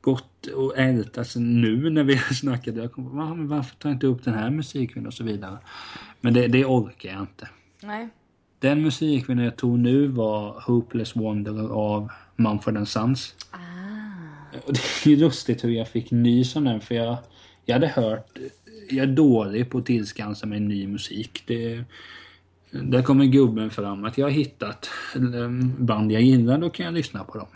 gått och ältat sen nu när vi har snackat. Jag kom på, "Va, men varför tar jag inte upp den här musikvideon och så vidare. Men det, det orkar jag inte. Nej. Den musikvideon jag tog nu var Hopeless Wanderer av Mumford Sons. Ah. Och det är ju lustigt hur jag fick nys om den för jag, jag hade hört, jag är dålig på att tillskansa mig ny musik. Det, där kommer gubben fram att jag har hittat band jag gillar, då kan jag lyssna på dem.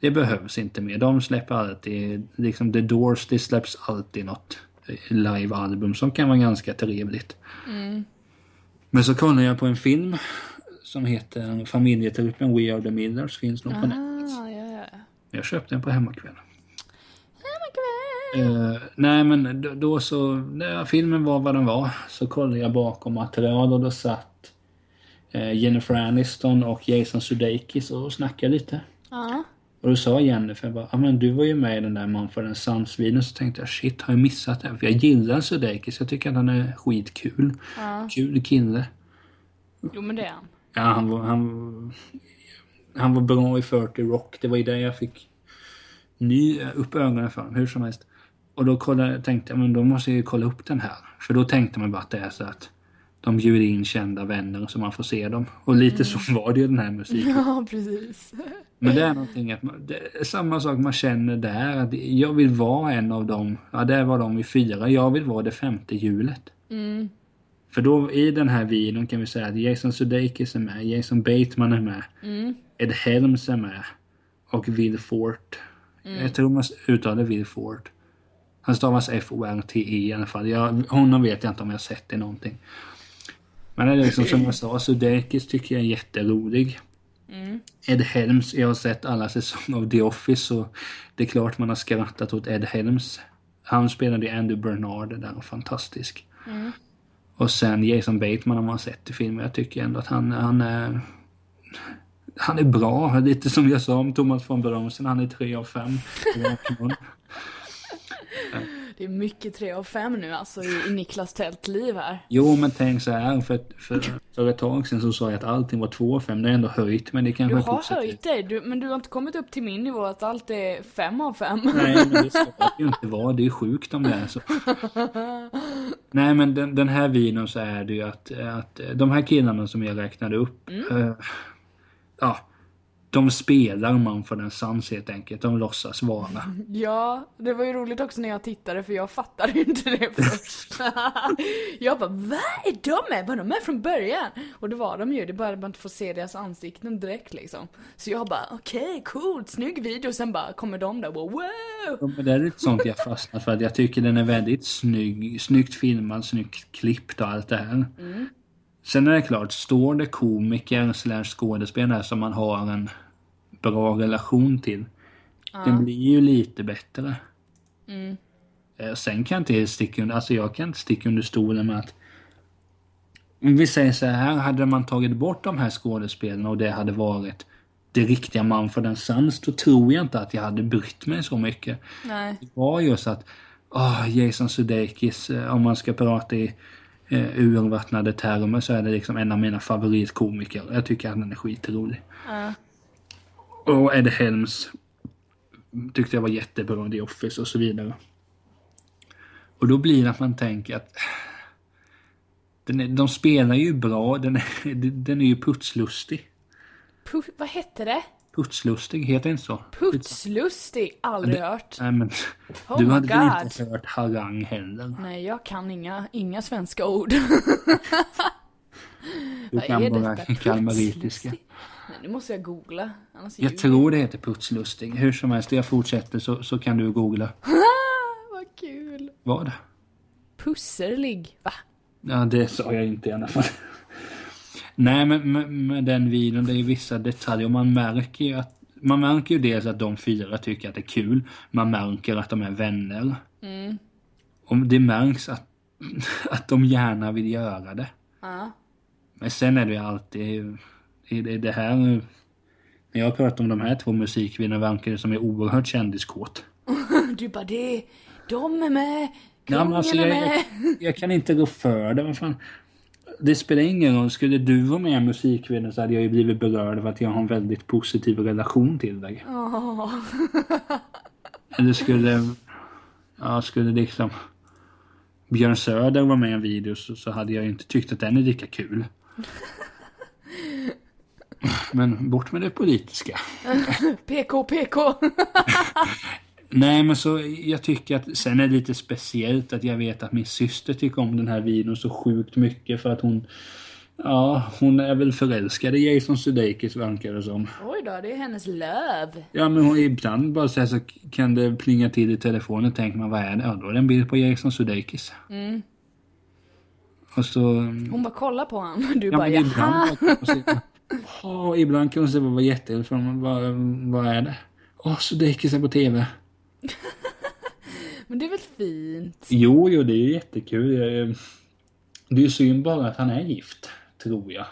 Det behövs inte mer. De släpper alltid, liksom The Doors, det släpps alltid något livealbum som kan vara ganska trevligt. Men så kollade jag på en film som heter Familjetruppen We Are The Millers, finns nog på. Ah, ja, ja. Jag köpte den på hemmakväll. Uh, nej men då, då så, när filmen var vad den var, så kollade jag bakom material och då satt eh, Jennifer Aniston och Jason Sudeikis och snackade lite. Ja. Och då sa Jennifer bara, ja men du var ju med i den där Man för en Sons-videon. Så tänkte jag, shit har jag missat den? För jag gillar Sudeikis, jag tycker att han är skitkul. Ja. Kul kille. Jo men det är han. Ja, han var, han, han var bra i 40 Rock. Det var ju det jag fick ny, upp ögonen för honom, hur som helst. Och då kollade, tänkte jag, men då måste jag ju kolla upp den här. För då tänkte man bara att det är så att de bjuder in kända vänner så man får se dem. Och lite så var det ju den här musiken. Ja, precis. Men det är någonting att man, det samma sak man känner där. Att jag vill vara en av dem. Ja, där var de i fyra. Jag vill vara det femte hjulet. Mm. För då i den här videon kan vi säga att Jason Sudeikis är med, Jason Bateman är med, Mm. Ed Helms är med och Will Fort. Jag tror man uttalar Will Fort. Han stavas F-O-R-T-E i alla fall. Jag, honom vet jag inte om jag sett i någonting. Men det är liksom som jag sa, Sudeikis tycker jag är jätterolig. Mm. Ed Helms, jag har sett alla säsonger av The Office så det är klart man har skrattat åt Ed Helms. Han spelade i Andy Bernard, där fantastisk. Mm. Och sen Jason Bateman har man sett i filmen. Jag tycker ändå att han, han är... Han är bra, lite som jag sa om Thomas von Bromsen. Han är 3 av 5. Det är mycket 3 av 5 nu alltså i, i Niklas tältliv här. Jo, men tänk så här. För, för, för ett tag sedan så sa jag att allting var 2 av 5. Det är ändå höjt, men det kanske Du är har positivt. höjt dig, du, men du har inte kommit upp till min nivå att allt är 5 av 5. Nej, men det ska det ju inte vara. Det är sjukt om det är så. Nej, men den, den här videon så är det ju att, att de här killarna som jag räknade upp. eh, ja, de spelar man för den sans helt enkelt. De låtsas vara. Ja, det var ju roligt också när jag tittade för jag fattade inte det först. jag bara, vad är de med? Var de med från början? Och det var de ju, det är bara att man inte får se deras ansikten direkt liksom. Så jag bara, okej, coolt, snygg video. Sen bara kommer de där och bara, wow! Ja, det är lite sånt jag fastnat för. Att jag tycker den är väldigt snygg. Snyggt filmad, snyggt klippt och allt det här. Sen är det klart, står det komiker slash skådespelare som man har en bra relation till. Den blir ju lite bättre. Mm. Eh, Sen kan jag inte sticka under, alltså jag kan inte sticka under stolen med att om vi säger så här, hade man tagit bort de här skådespelarna och det hade varit det riktiga man för den sans, då tror jag inte att jag hade brytt mig så mycket. Nej. Det var just att, åh, Jason Sudeikis, eh, om man ska prata i eh, urvattnade termer så är det liksom en av mina favoritkomiker. Jag tycker att han är skitrolig. Ja. Och Ed Helms tyckte jag var jättebra i The Office och så vidare. Och då blir det att man tänker att den är, de spelar ju bra, den är, den är ju putslustig. Pu- vad hette det? Putslustig, heter det inte så? Putslustig? Aldrig hört. Nej men, Oh du hade väl inte hört harang heller? Nej, jag kan inga, inga svenska ord. Du Vad kan bara kalmaritiska. Nej, nu måste jag googla. Annars Jag tror det heter putslustig. Hur som helst, jag fortsätter så, så kan du googla. Vad kul. Vad? Pusserlig. Va? Ja, det sa jag inte i alla fall. Nej, men med, med den videon, det är vissa detaljer. Man märker ju att man märker ju dels att de fyra tycker att det är kul. Man märker att de är vänner. Mm. Och det märks att, att de gärna vill göra det. Ja. Men sen är det ju alltid det, det här... När jag pratar om de här två musikvideorna verkar det som är oerhört kändiskåt. Du bara det, de är med, kungen men alltså, är jag, med. jag, jag kan inte gå för det. Vad fan. Det spelar ingen roll. Skulle du vara med i en musikvideo så hade jag ju blivit berörd av att jag har en väldigt positiv relation till dig. Åh. Eller skulle... Ja, skulle liksom... Björn Söder vara med i en video så, så hade jag inte tyckt att den är lika kul. Men bort med det politiska. PK, PK. Nej men så jag tycker att sen är det lite speciellt att jag vet att min syster tycker om den här videon så sjukt mycket för att hon Ja, hon är väl förälskad i Jason Sudeikis verkar det som. Oj då, det är hennes löv. Ja men hon, ibland bara så, här så kan det plinga till i telefonen och tänker man vad är det? Ja då är det en bild på Jason Sudeikis. Mm. Och så... Hon bara kollar på honom. Du Ja, bara men jaha. ibland, kan hon säga vad jätteroligt för bara, vad är det? Åh, Sudeikis är på TV. Men det är väl fint? Jo, jo, det är ju jättekul. Jag- Det är ju synd bara att han är gift, tror jag.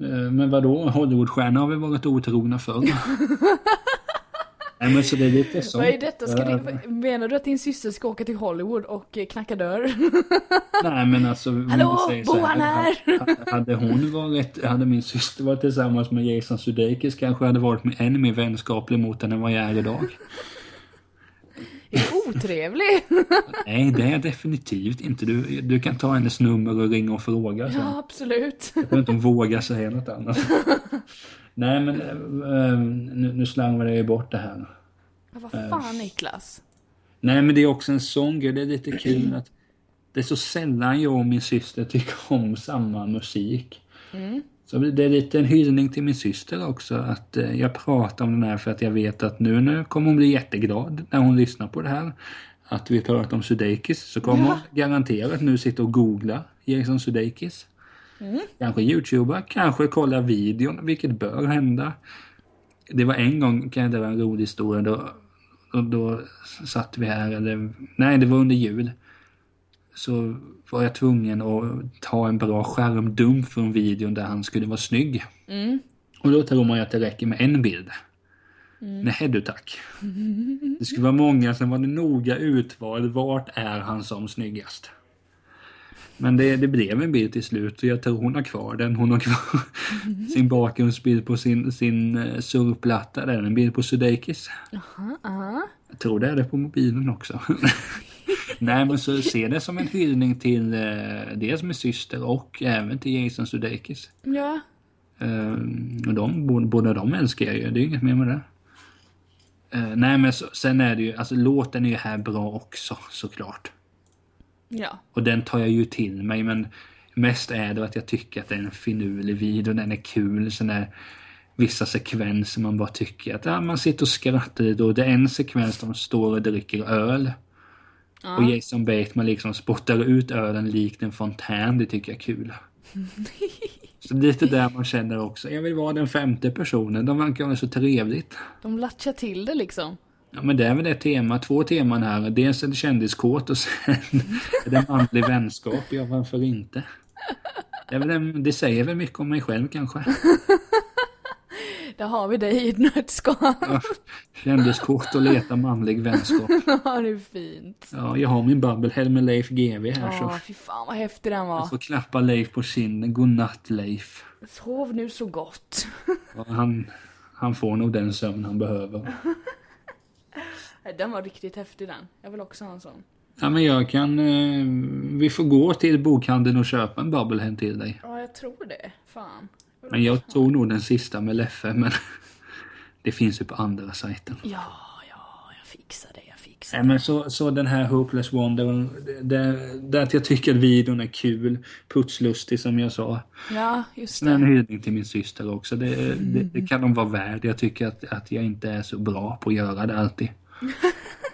Eh, Men vadå, Hollywoodstjärnor har väl varit otrogna förr? Nej men så det är lite så. Vad är detta? Ska det, menar du att din syster ska åka till Hollywood och eh, knacka dörr? Nej men alltså. Hallå, bor han här? ha- Hade hon varit, hade min syster varit tillsammans med Jason Sudeikis kanske jag hade varit ännu mer vänskaplig mot henne än vad jag är idag. Är du otrevlig? Nej det är jag definitivt inte. Du, du kan ta hennes nummer och ringa och fråga. sen. Ja, absolut. Jag vet inte om våga säga något annat. Nej men eh, nu, nu slangar jag ju bort det här. Men vad fan Niklas? Nej men det är också en sån grej, det är lite kul att det är så sällan jag och min syster tycker om samma musik. Mm. Så det är lite en hyllning till min syster också att eh, jag pratar om den här för att jag vet att nu, nu kommer hon bli jätteglad när hon lyssnar på det här. Att vi pratar om Sudeikis så kommer Ja. hon garanterat nu sitta och googla Jason Sudeikis. Mm. Kanske youtuba, kanske kolla videon, vilket bör hända. Det var en gång, kan jag dra en rolig historia, då, då, då satt vi här, eller nej det var under jul. Så var jag tvungen att ta en bra skärmdump från videon där han skulle vara snygg. Mm. Och då tror man ju att det räcker med en bild. Nej du tack. Det skulle vara många som var noga utvald. Vart är han som snyggast? Men det, det blev en bild till slut och jag tror hon har kvar den. Hon har kvar sin bakgrundsbild på sin, sin eh, surfplatta. Det är en bild på Sudeikis. Aha, aha. Jag tror det är det på mobilen också. Nej men så se det som en hyllning till eh, dels min syster och även till Jason Sudeikis. Ja. Eh, och de, båda, de älskar jag ju, det är inget mer med det. Eh, nej men så, sen är det ju, alltså låten är ju här bra också såklart. Ja. Och den tar jag ju till mig men mest är det att jag tycker att det är en finurlig video, den är kul. Sen är vissa sekvenser man bara tycker att ja, man sitter och skrattar lite och det är en sekvens där de står och dricker öl. Och Jason Bateman liksom spottar ut ölen likt en fontän, det tycker jag är kul. Så lite där man känner också, jag vill vara den femte personen, de verkar ha det så trevligt. De latchar till det liksom. Ja men det är väl det tema, två teman här. Dels är det kändiskåt och sen är det manlig vänskap. Ja varför inte? Det, är väl en, det säger väl mycket om mig själv kanske. Där har vi dig i ett nötskal. Ja, Kändiskort och leta manlig vänskap. Ja, det är fint. Ja, jag har min Bubblehead med Leif GW här Ja, så fy fan vad häftig den jag var. får klappa Leif på kinden. Godnatt Leif. Sov nu så gott. Ja, han, han får nog den sömn han behöver. Den var riktigt häftig den. Jag vill också ha en sån. Ja, men jag kan... Eh, vi får gå till bokhandeln och köpa en Bubblehead till dig. Ja, jag tror det. Fan. Men jag tog nog den sista med Leffe, men det finns ju på andra sajten. Ja, ja, jag fixar det, jag fixar Nej, men så, så den här Hopeless Wonder, det, det, det att jag tycker att videon är kul, putslustig som jag sa. Ja, just Men en det. hyllning till min syster också. Det, det, det kan de vara värd. Jag tycker att, att jag inte är så bra på att göra det alltid.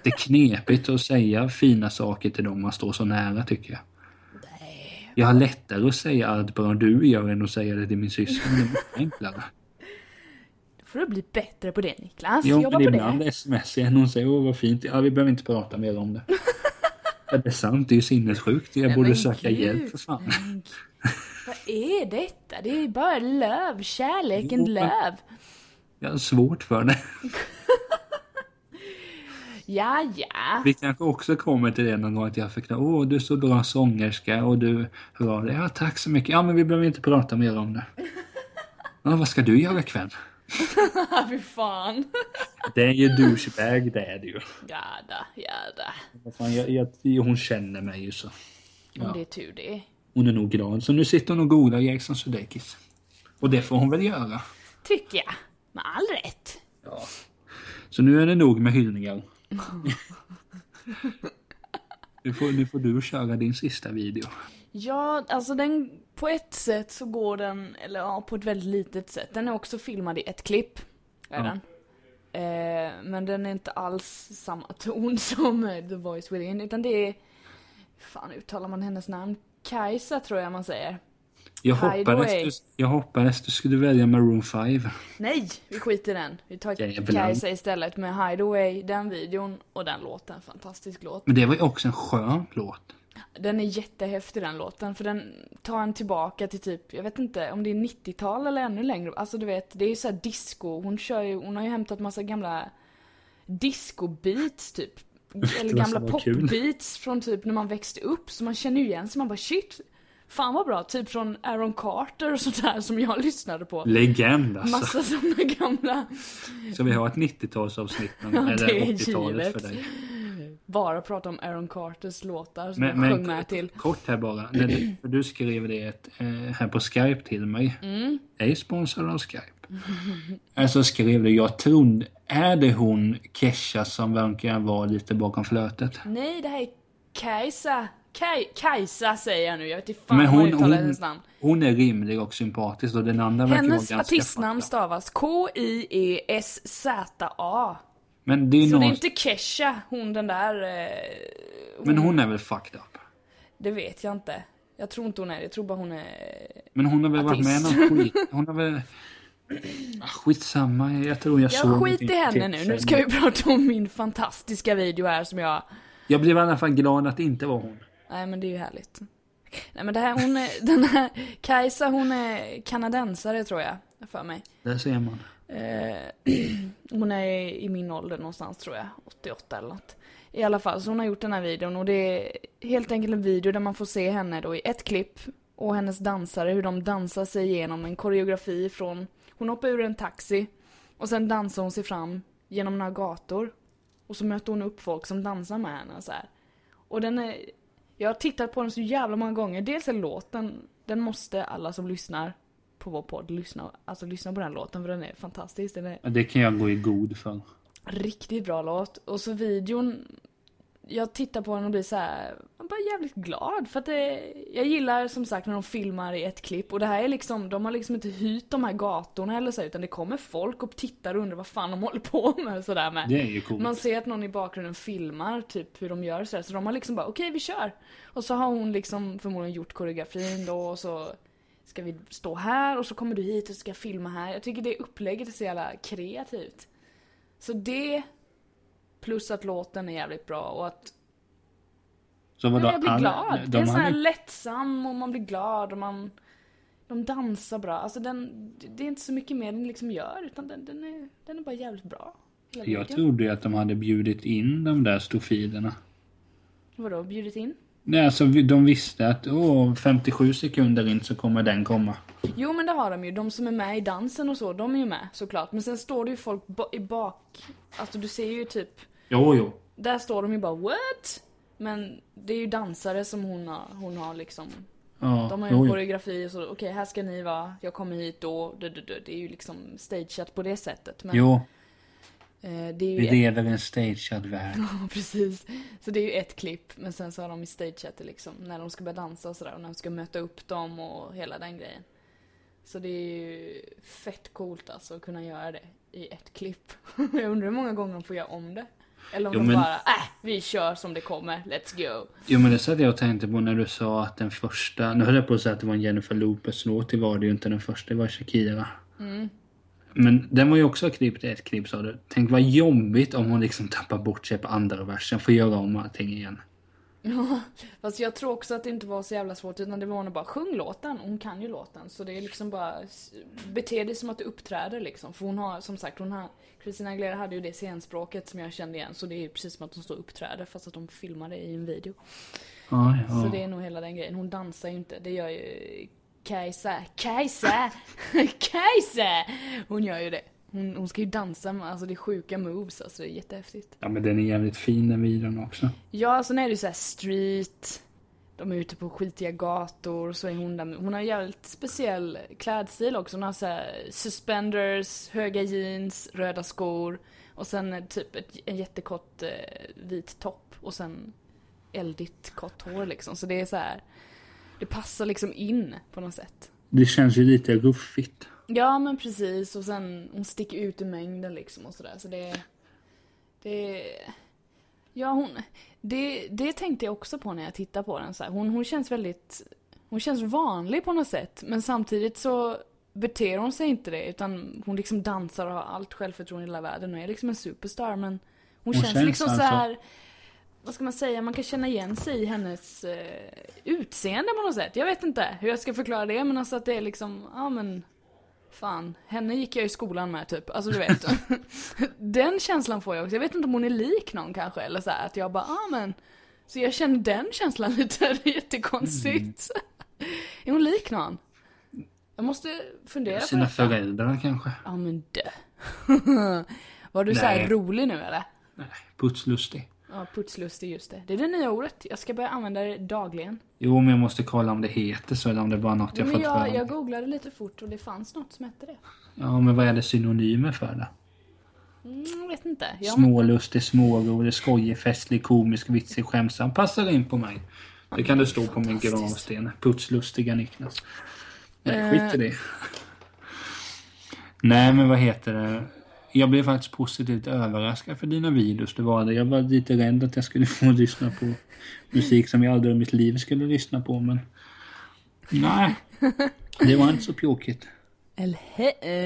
Det är knepigt att säga fina saker till dem man står så nära tycker jag. Nej. Jag har lättare att säga allt bra du gör än att säga det till min syster. Det är enklare. Då får du bli bättre på det Niklas. Jo, Jobba men på ibland det. sms igen och säger åh vad fint. Ja, vi behöver inte prata mer om det. Ja, det är sant, det är ju sinnessjukt. Jag Nej, borde söka gud. hjälp för fan. Vad är detta? Det är bara löv. Kärleken Jo, löv. Jag har svårt för det. Ja, ja. Vi kanske också kommer till det någon gång att jag förklarar åh du är så bra sångerska och du det? Ja tack så mycket. Ja men vi behöver inte prata mer om det. Ja, vad ska du göra ikväll? Fy fan. Det är ju douchebag det är det ju. Jada, jada. Vad fan, jag, jag, hon känner mig ju så. Om det är tur det. Hon är nog glad. Så nu sitter hon och googlar Jason Sudeikis. Och det får hon väl göra. Tycker jag. Med all rätt. Ja. Så nu är det nog med hyllningar. Nu får, nu får du köra din sista video. Ja, alltså den, på ett sätt så går den, eller ja, på ett väldigt litet sätt. Den är också filmad i ett klipp. Är Ja. den. Eh, men den är inte alls samma ton som eh, The Voice Within, utan det är, fan uttalar man hennes namn? Kajsa tror jag man säger. Jag hoppades, du, jag hoppades du skulle välja Maroon 5. Nej, vi skiter i den. Vi tar. Kajsa istället med Hideaway, den videon och den låten. Fantastisk låt. Men det var ju också en skön låt. Den är jättehäftig den låten, för den tar en tillbaka till typ, jag vet inte om det är 90-tal eller ännu längre. Alltså du vet, det är ju såhär disco. Hon kör ju, hon har ju hämtat massa gamla disco-beats typ. Eller gamla pop-beats från typ när man växte upp. Så man känner ju igen sig, man bara shit. Fan vad bra, typ från Aaron Carter och sånt där som jag lyssnade på. Legend alltså. Massa såna gamla, Så vi har ett 90-talsavsnitt Ja, eller det är 80-talet givet. för dig. bara prata om Aaron Carters låtar som Men, jag sjöng med till. kort här bara. När du, du skrev det eh, här på Skype till mig. Mm. Ej sponsrad av Skype. Alltså skrev du, jag trodde, är det hon Kesha som verkar vara lite bakom flötet? Nej, det här är Kajsa. Kaj, Kajsa säger jag nu, jag vet inte fan Men hon, hon, hennes namn. hon är rimlig och sympatisk och den andra verkar Hennes artistnamn up. stavas K-I-E-S-Z-A. Men det är Så någon, det är inte Kesha, hon den där... Eh, men hon är väl fucked up? Det vet jag inte. Jag tror inte hon är det, jag tror bara hon är... Men hon har väl varit med Artist. någon skit? Hon har väl... Ah, Skitsamma, jag tror jag såg Jag skit i henne nu, nu ska vi prata om min fantastiska video här som jag... Jag blev i alla fall glad att det inte var hon. Nej men det är ju härligt. Nej men det här, hon är, den här Kajsa hon är kanadensare tror jag, för mig. Där ser man. Eh, hon är i min ålder någonstans tror jag, 88 eller något. I alla fall, så hon har gjort den här videon och det är helt enkelt en video där man får se henne då i ett klipp och hennes dansare, hur de dansar sig igenom en koreografi från, hon hoppar ur en taxi och sen dansar hon sig fram genom några gator. Och så möter hon upp folk som dansar med henne så här. Och den är, jag har tittat på den så jävla många gånger. Dels är låten, den måste alla som lyssnar på vår podd lyssna, alltså lyssna på den låten för den är fantastisk. Den är Det kan jag gå i god för. riktigt bra låt. Och så videon, jag tittar på den och blir så här, man bara jävligt glad för att det, jag gillar som sagt när de filmar i ett klipp och det här är liksom, de har liksom inte hyrt de här gatorna eller så utan det kommer folk och tittar och undrar vad fan de håller på med sådär med. Det är ju coolt. Man ser att någon i bakgrunden filmar typ hur de gör så, här, så de har liksom bara okej vi kör. Och så har hon liksom förmodligen gjort koreografin då och så ska vi stå här och så kommer du hit och ska filma här. Jag tycker det upplägget är så jävla kreativt. Så det plus att låten är jävligt bra och att Så vadå, jag blir glad. de det är så här hade- lättsam och man blir glad och man De dansar bra. Alltså den, det är inte så mycket mer den liksom gör utan den, den, är, den är bara jävligt bra. Jag trodde ju att de hade bjudit in de där stofilerna. Vadå, bjudit in? Nej, alltså de visste att åh, 57 sekunder in så kommer den komma. Jo men det har de ju, de som är med i dansen och så, de är ju med såklart. Men sen står det ju folk i bak, alltså du ser ju typ, Jo, jo. där står de ju bara what? Men det är ju dansare som hon har, hon har liksom, Ja, de har ju jo, koreografi och så, okej här ska ni vara, jag kommer hit då, det, det, det, det är ju liksom stageat på det sättet. Men jo, eh, det är ju vi ett, lever i en stagead värld. Ja, precis. Så det är ju ett klipp, men sen så har de i stageat det liksom, när de ska börja dansa och sådär, och när de ska möta upp dem och hela den grejen. Så det är ju fett coolt alltså att kunna göra det i ett klipp. Jag undrar hur många gånger de får göra om det. Eller om Jo, de men- bara, äh, vi kör som det kommer, let's go. Jo men det satt jag och tänkte på när du sa att den första, nu höll jag på att säga att det var en Jennifer Lopez låt, det var det ju inte den första, det var Shakira. Mm. Men den var ju också klippt i ett klipp sa du. Tänk vad jobbigt om hon liksom tappar bort sig på andra versen, får göra om allting igen. Ja, fast jag tror också att det inte var så jävla svårt utan det var nog bara sjung låten, hon kan ju låten. Så det är liksom bara, bete dig som att du uppträder liksom. För hon har, som sagt, hon har, Christina Aguilera hade ju det scenspråket som jag kände igen. Så det är ju precis som att hon står och uppträder fast att de filmar det i en video. Ja, Så ja. det är nog hela den grejen. Hon dansar ju inte, det gör ju Kajsa. Kajsa! Kajsa! Hon gör ju det. Hon, hon ska ju dansa med, alltså det är sjuka moves alltså, det är jättehäftigt. ja men den är jävligt fin den videon också. Ja, sen är det ju så här street. De är ute på skitiga gator, så är hon där. Hon har jävligt speciell klädstil också. Hon har så suspenders, höga jeans, röda skor. Och sen typ ett, en jättekort eh, vit topp. Och sen eldigt kort hår liksom. Så det är så här. Det passar liksom in på något sätt. Det känns ju lite ruffigt. Ja men precis och sen hon sticker ut i mängden liksom och sådär så det Det Ja hon det, det tänkte jag också på när jag tittade på den så här. Hon, hon känns väldigt Hon känns vanlig på något sätt men samtidigt så beter hon sig inte det utan hon liksom dansar och har allt självförtroende i hela världen och är liksom en superstar men Hon, Hon känns, känns liksom alltså- så här vad ska man säga, man kan känna igen sig i hennes eh, utseende på något sätt. Jag vet inte hur jag ska förklara det men alltså att det är liksom, ja men Fan, henne gick jag i skolan med typ. Alltså du vet. den känslan får jag också. Jag vet inte om hon är lik någon kanske eller så här, att jag bara, ah men. Så jag känner den känslan lite, det är jättekonstigt. är hon lik någon? Jag måste fundera på Sina föräldrar kanske. Ja men dö. Var du så här Nej. rolig nu eller? Nej, putslustig. Ja, putslustig just det. Det är det nya ordet. Jag ska börja använda det dagligen. Jo, men jag måste kolla om det heter så eller om det är bara något Ja, jag men fått jag, för jag googlade lite fort och det fanns något som hette det. Ja, men vad är det synonymer för det? Mm, vet inte. Jag, Smålustig, smårolig, skojig, festlig, komisk, vitsig, skämtsam. Passar in på mig. Det kan det stå på min gravsten. Putslustiga Niklas. Nej, Eh. skit i det. Nej, men vad heter det? Jag blev faktiskt positivt överraskad för dina videos. Det var det. Jag var lite rädd att jag skulle få lyssna på musik som jag aldrig i mitt liv skulle lyssna på, men... Nej, det var inte så pjåkigt.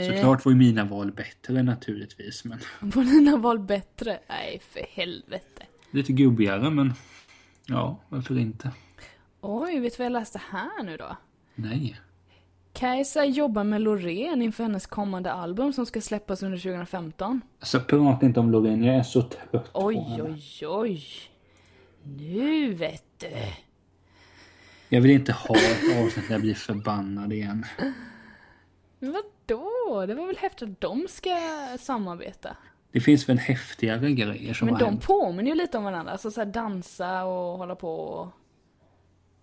Såklart var ju mina val bättre naturligtvis, men Var dina val bättre? Nej, för helvete. lite gubbigare, men ja, varför inte? Oj, vet du vad jag läste här nu då? Nej. Kajsa jobbar med Loreen inför hennes kommande album som ska släppas under 2015. Alltså prata inte om Loreen, jag är så trött på Oj, henne. oj, oj. Nu vet du. Jag vill inte ha ett avsnitt där jag blir förbannad igen. Men vadå? Det var väl häftigt att de ska samarbeta? Det finns väl häftigare grejer som Men har de hänt. påminner ju lite om varandra. Alltså så här dansa och hålla på och...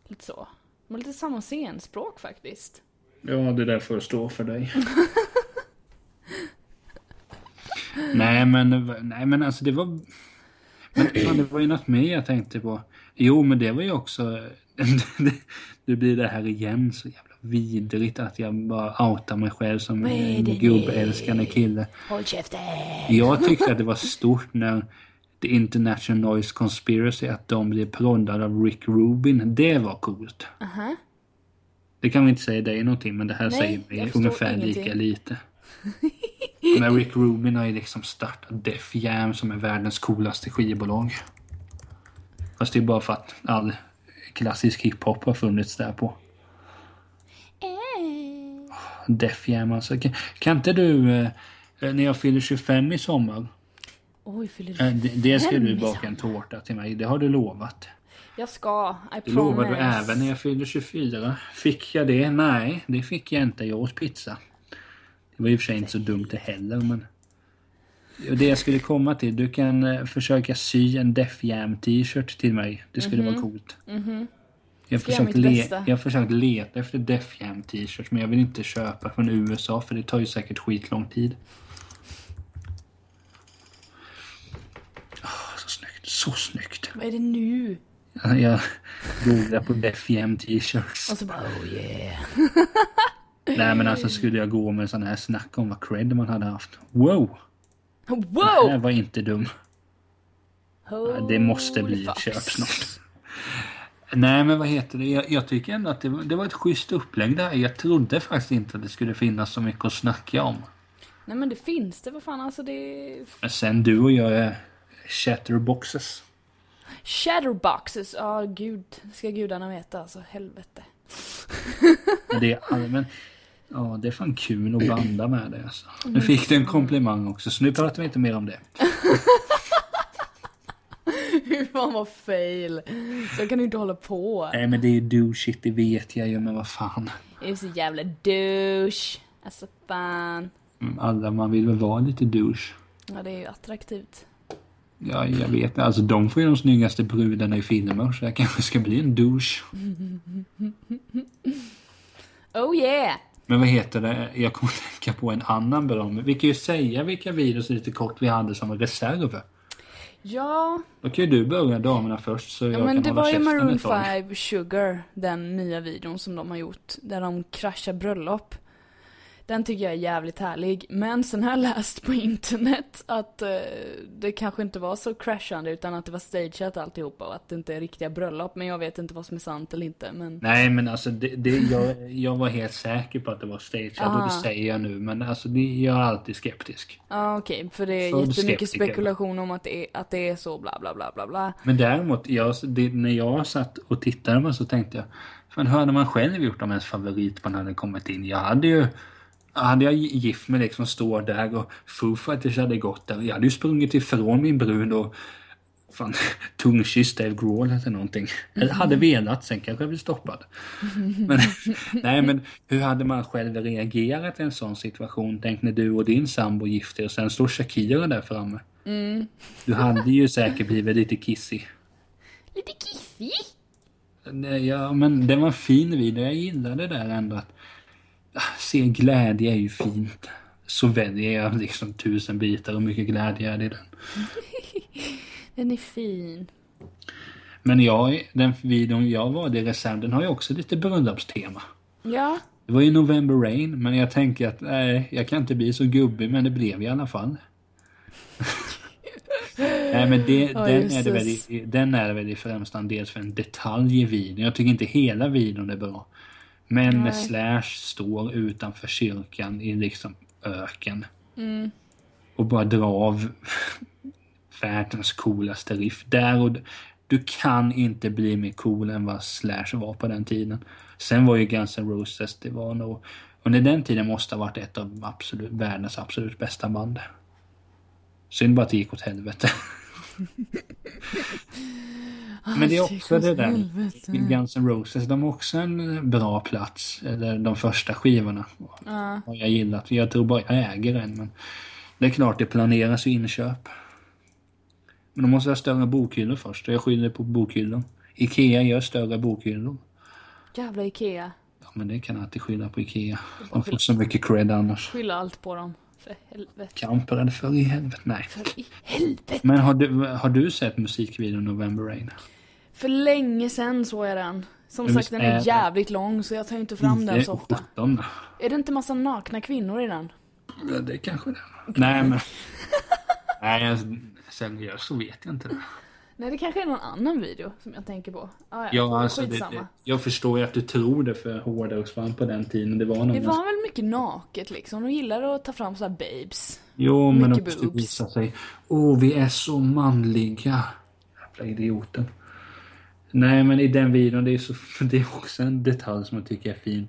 Lite så. De har lite samma scenspråk faktiskt. Ja, det där får stå för dig. nej, men, nej, men alltså det var... Men fan, det var ju något mer jag tänkte på. Jo, men det var ju också... det blir det här igen, så jävla vidrigt att jag bara outar mig själv som en nu? gubbälskande kille. Håll käften! Jag tyckte att det var stort när The International Noise Conspiracy att de blev proddade av Rick Rubin. Det var coolt. Aha. Det kan vi inte säga dig någonting men det här Nej, säger mig ungefär ingenting. lika lite. men Rick Rubin har ju liksom startat Def Jam som är världens coolaste skivbolag. Fast det är bara för att all klassisk hiphop har funnits där på. Def Jam alltså. Kan, kan inte du, eh, när jag fyller 25 i sommar, Oj, fyller eh, det, det ska 25 du baka en tårta till mig. Det har du lovat. Jag ska, I promise. lovade du även när jag fyllde 24. Fick jag det? Nej, det fick jag inte. Jag åt pizza. Det var i och för sig inte så dumt det heller, men... Det jag skulle komma till, du kan eh, försöka sy en Def Jam t-shirt till mig. Det skulle vara coolt. Jag har, Mhm. Ska jag försökt mitt le- jag har försökt leta efter Def Jam t-shirts, men jag vill inte köpa från USA för det tar ju säkert skitlång tid. Åh, så snyggt. Så snyggt. Vad är det nu? Jag googlar på Def Jam t-shirts. Och så bara, oh yeah. Nej men alltså skulle jag gå med sån här snack om vad cred man hade haft. Wow! Det här Wow! var inte dum. Det måste bli ett Holy köp snart. Nej men vad heter det? Jag, jag tycker ändå att det, var- det var ett schysst upplägg där. Jag trodde faktiskt inte att det skulle finnas så mycket att snacka om. Nej men det finns det, vad fan alltså det... Men sen du och jag är chatterboxes. Shatterboxes, ja gud, ska gudarna veta alltså, helvete. Men det är allmänt... Ja, det är fan kul att banda med det alltså. Nu fick du en komplimang också, så nu pratar vi inte mer om det. Hur fan vad fail. Så kan du inte hålla på. Nej men det är ju douchigt, det vet jag ju, men vad fan. Det är så jävla douche. Alltså fan. Mm, Alla, man vill väl vara lite douche. Ja det är ju attraktivt. Ja, jag vet Alltså de får ju de snyggaste brudarna i filmer, så jag kanske ska bli en douche. Oh yeah! Men vad heter det? Jag kommer att tänka på en annan bra. Vi kan ju säga vilka videos lite kort vi hade som reserv. Ja, Då kan ju du börja damerna först så ja jag men kan det hålla var ju Maroon ett tag. 5 Sugar, den nya videon som de har gjort. Där de kraschar bröllop. Den tycker jag är jävligt härlig. Men sen har jag läst på internet att eh, det kanske inte var så crashande utan att det var stageat alltihopa och att det inte är riktiga bröllop. Men jag vet inte vad som är sant eller inte. Men Nej men alltså det, det, jag, jag var helt säker på att det var stageat och det säger jag nu. Men alltså det, jag är alltid skeptisk. ja okej, för det är Född jättemycket skeptiker. spekulation om att det, är, att det är så bla bla bla bla bla. Men däremot, jag, det, när jag satt och tittade så tänkte jag, fan hur hade man själv gjort om ens favoritband hade kommit in? Jag hade ju, hade jag gift mig liksom står där och Foo Fighters hade gått där, jag hade ju sprungit ifrån min brud och fan tungkysst Dave Grohl eller någonting. Eller hade velat, sen kanske jag blev stoppad. Men, nej men hur hade man själv reagerat i en sån situation? Tänk när du och din sambo gifte er och sen står Shakira där framme. Du hade ju säkert blivit lite kissig. Lite kissig? Ja, men det var en fin video. Jag gillade det där ändå att se glädje är ju fint. Så väljer jag liksom tusen bitar och mycket glädje är det i den. Den är fin. Men jag, den videon jag valde i reserv, den har ju också lite bröllopstema. Ja, Det var ju November Rain, men jag tänker att nej, jag kan inte bli så gubbig, men det blev i alla fall. nej, men det, Ja, den, är det väl, den är det väl i främsta dels för en detalj i videon. Jag tycker inte hela videon är bra. Men Nej. Slash står utanför kyrkan i liksom öken. Mm. Och bara drar av världens coolaste riff. Där och du kan inte bli mer cool än vad Slash var på den tiden. Sen var ju Guns N' Roses, det var nog... Under den tiden måste ha varit ett av absolut, världens absolut bästa band. Synd bara att det gick åt helvete. Men det är också det där. Guns N' Roses, de har också en bra plats. Eller de första skivorna. Ja. Har jag gillat. Jag tror bara jag äger en. Men det är klart, det planeras ju inköp. Men då måste ha större bokhyllor först. Jag skyller på bokhyllor. Ikea gör större bokhyllor. Jävla Ikea. Ja, men det kan jag alltid skylla på Ikea. De får så mycket cred annars. Skylla allt på dem. För helvete. Eller för i helvete. Nej. För i helvete. Men har du, har du sett musikvideon November Rain? För länge sen såg jag den. Som Men sagt den är är jävligt lång så jag tar inte fram den så ofta. 17. Är det inte massa nakna kvinnor i den? Ja, det är kanske det. Nej, men... Nej, jag, seriöst så vet jag inte det. Nej det kanske är någon annan video som jag tänker på. Ah, ja, Ja, alltså, det, skitsamma. det, jag förstår ju att du tror det för hårdrocksband på den tiden. Det var nog Det ganska- var väl mycket naket liksom. De gillar att ta fram sådana babes. Jo, men de mycket måste boobs. visa sig. Åh, vi är så manliga. Jävla idioten. Nej, men i den videon, det är, så, det är också en detalj som jag tycker är fin.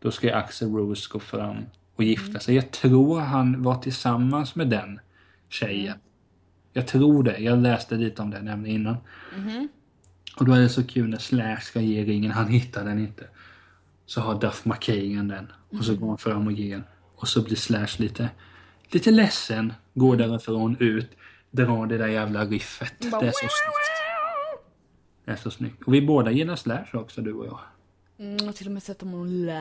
Då ska Axel Rose gå fram och gifta sig. Jag tror han var tillsammans med den tjejen. Jag tror det. Jag läste lite om det nämligen innan. Och då är det så kul när Slash ska ge ringen. Han hittar den inte. Så har Duff McKagan den. Och så går han fram och ger. Och så blir Slash lite, lite ledsen. Går därifrån ut. Drar det där jävla riffet. Det är så snyggt. Är så snyggt. Och vi båda gillar Slash också du och jag. Mm, jag har till och med sett dem on Det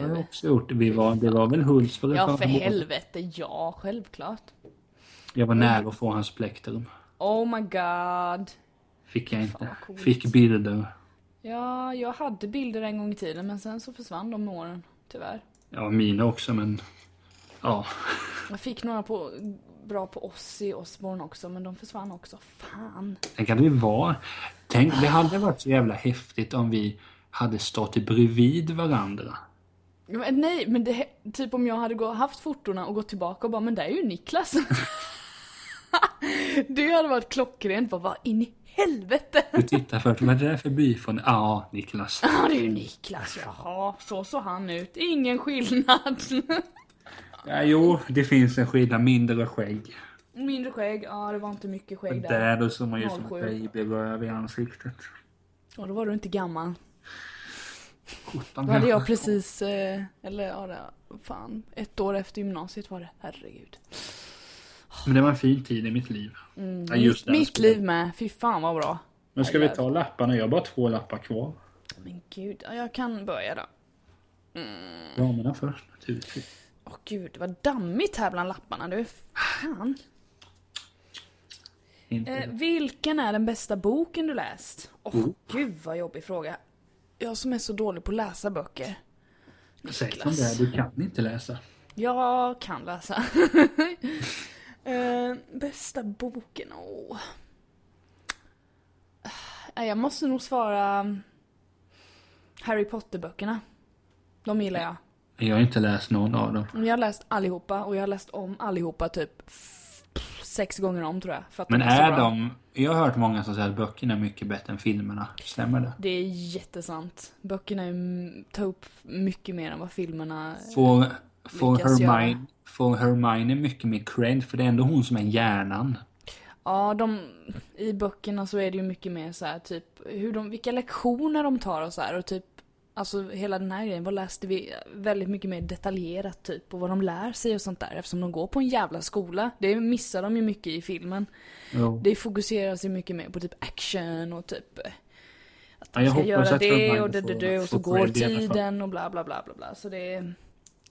har live. också gjort. Vi var, det var väl Hultsfred Ja för helvete, ja självklart. Jag var nära att få hans plektrum. Oh my god. Fick jag inte. Fick bilder. Ja, jag hade bilder en gång i tiden men sen så försvann de med åren. Tyvärr. Ja, mina också men... Ja. Jag fick några på, bra på Ozzy Osbourne också men de försvann också. Fan. Tänk att vi var... Tänk, det hade varit så jävla häftigt om vi hade stått bredvid varandra. Men nej, men det, typ om jag hade gå, haft fotorna och gått tillbaka och bara men det är ju Niklas. det hade varit klockrent. Bara, vad in i helvete? Du tittar först, är det där för byfån? Ja, Niklas. Ja, det är ju Niklas. Jaha, så såg han ut. Ingen skillnad. Ja, jo, det finns en skillnad. Mindre skägg. Mindre skägg, ja det var inte mycket skägg där. Där då såg man ju som 07. ett babyröv i ansiktet. Och då var du inte gammal. Skjortan Då hade jag precis, eh, eller ja, det, fan, ett år efter gymnasiet var det. Herregud. Men det var en fin tid i mitt liv. Mm, Ja, just mitt, mitt liv med. Fy fan vad bra. Men ska vi ta lapparna? Jag har bara två lappar kvar. Men gud, ja, jag kan börja då. Damerna först naturligtvis. Åh gud, det var dammigt här bland lapparna du. Fan. Eh, vilken är den bästa boken du läst? Åh Oh. gud vad jobbig fråga. Jag som är så dålig på att läsa böcker. Säg som det är, du kan inte läsa. Jag kan läsa. eh, bästa boken? Åh. Nej, Jag måste nog svara mm, Harry Potter-böckerna. De gillar jag. Jag har inte läst någon av dem. Jag har läst allihopa och jag har läst om allihopa typ sex gånger om tror jag. Men är, är de... Jag har hört många som säger att böckerna är mycket bättre än filmerna. Stämmer det? Det är jättesant. Böckerna tar upp mycket mer än vad filmerna... Får, får, göra. Hermione, får Hermione mycket mer cred? För det är ändå hon som är hjärnan. Ja, de, i böckerna så är det ju mycket mer så här, typ hur de, vilka lektioner de tar och så här och typ Alltså hela den här grejen, vad läste vi? Väldigt mycket mer detaljerat typ och vad de lär sig och sånt där eftersom de går på en jävla skola. Det missar de ju mycket i filmen. Jo. Det fokuseras ju mycket mer på typ action och typ eh, att Ja, de jag ska göra det och det, det, det och så går tiden och bla bla bla bla bla. Så det är,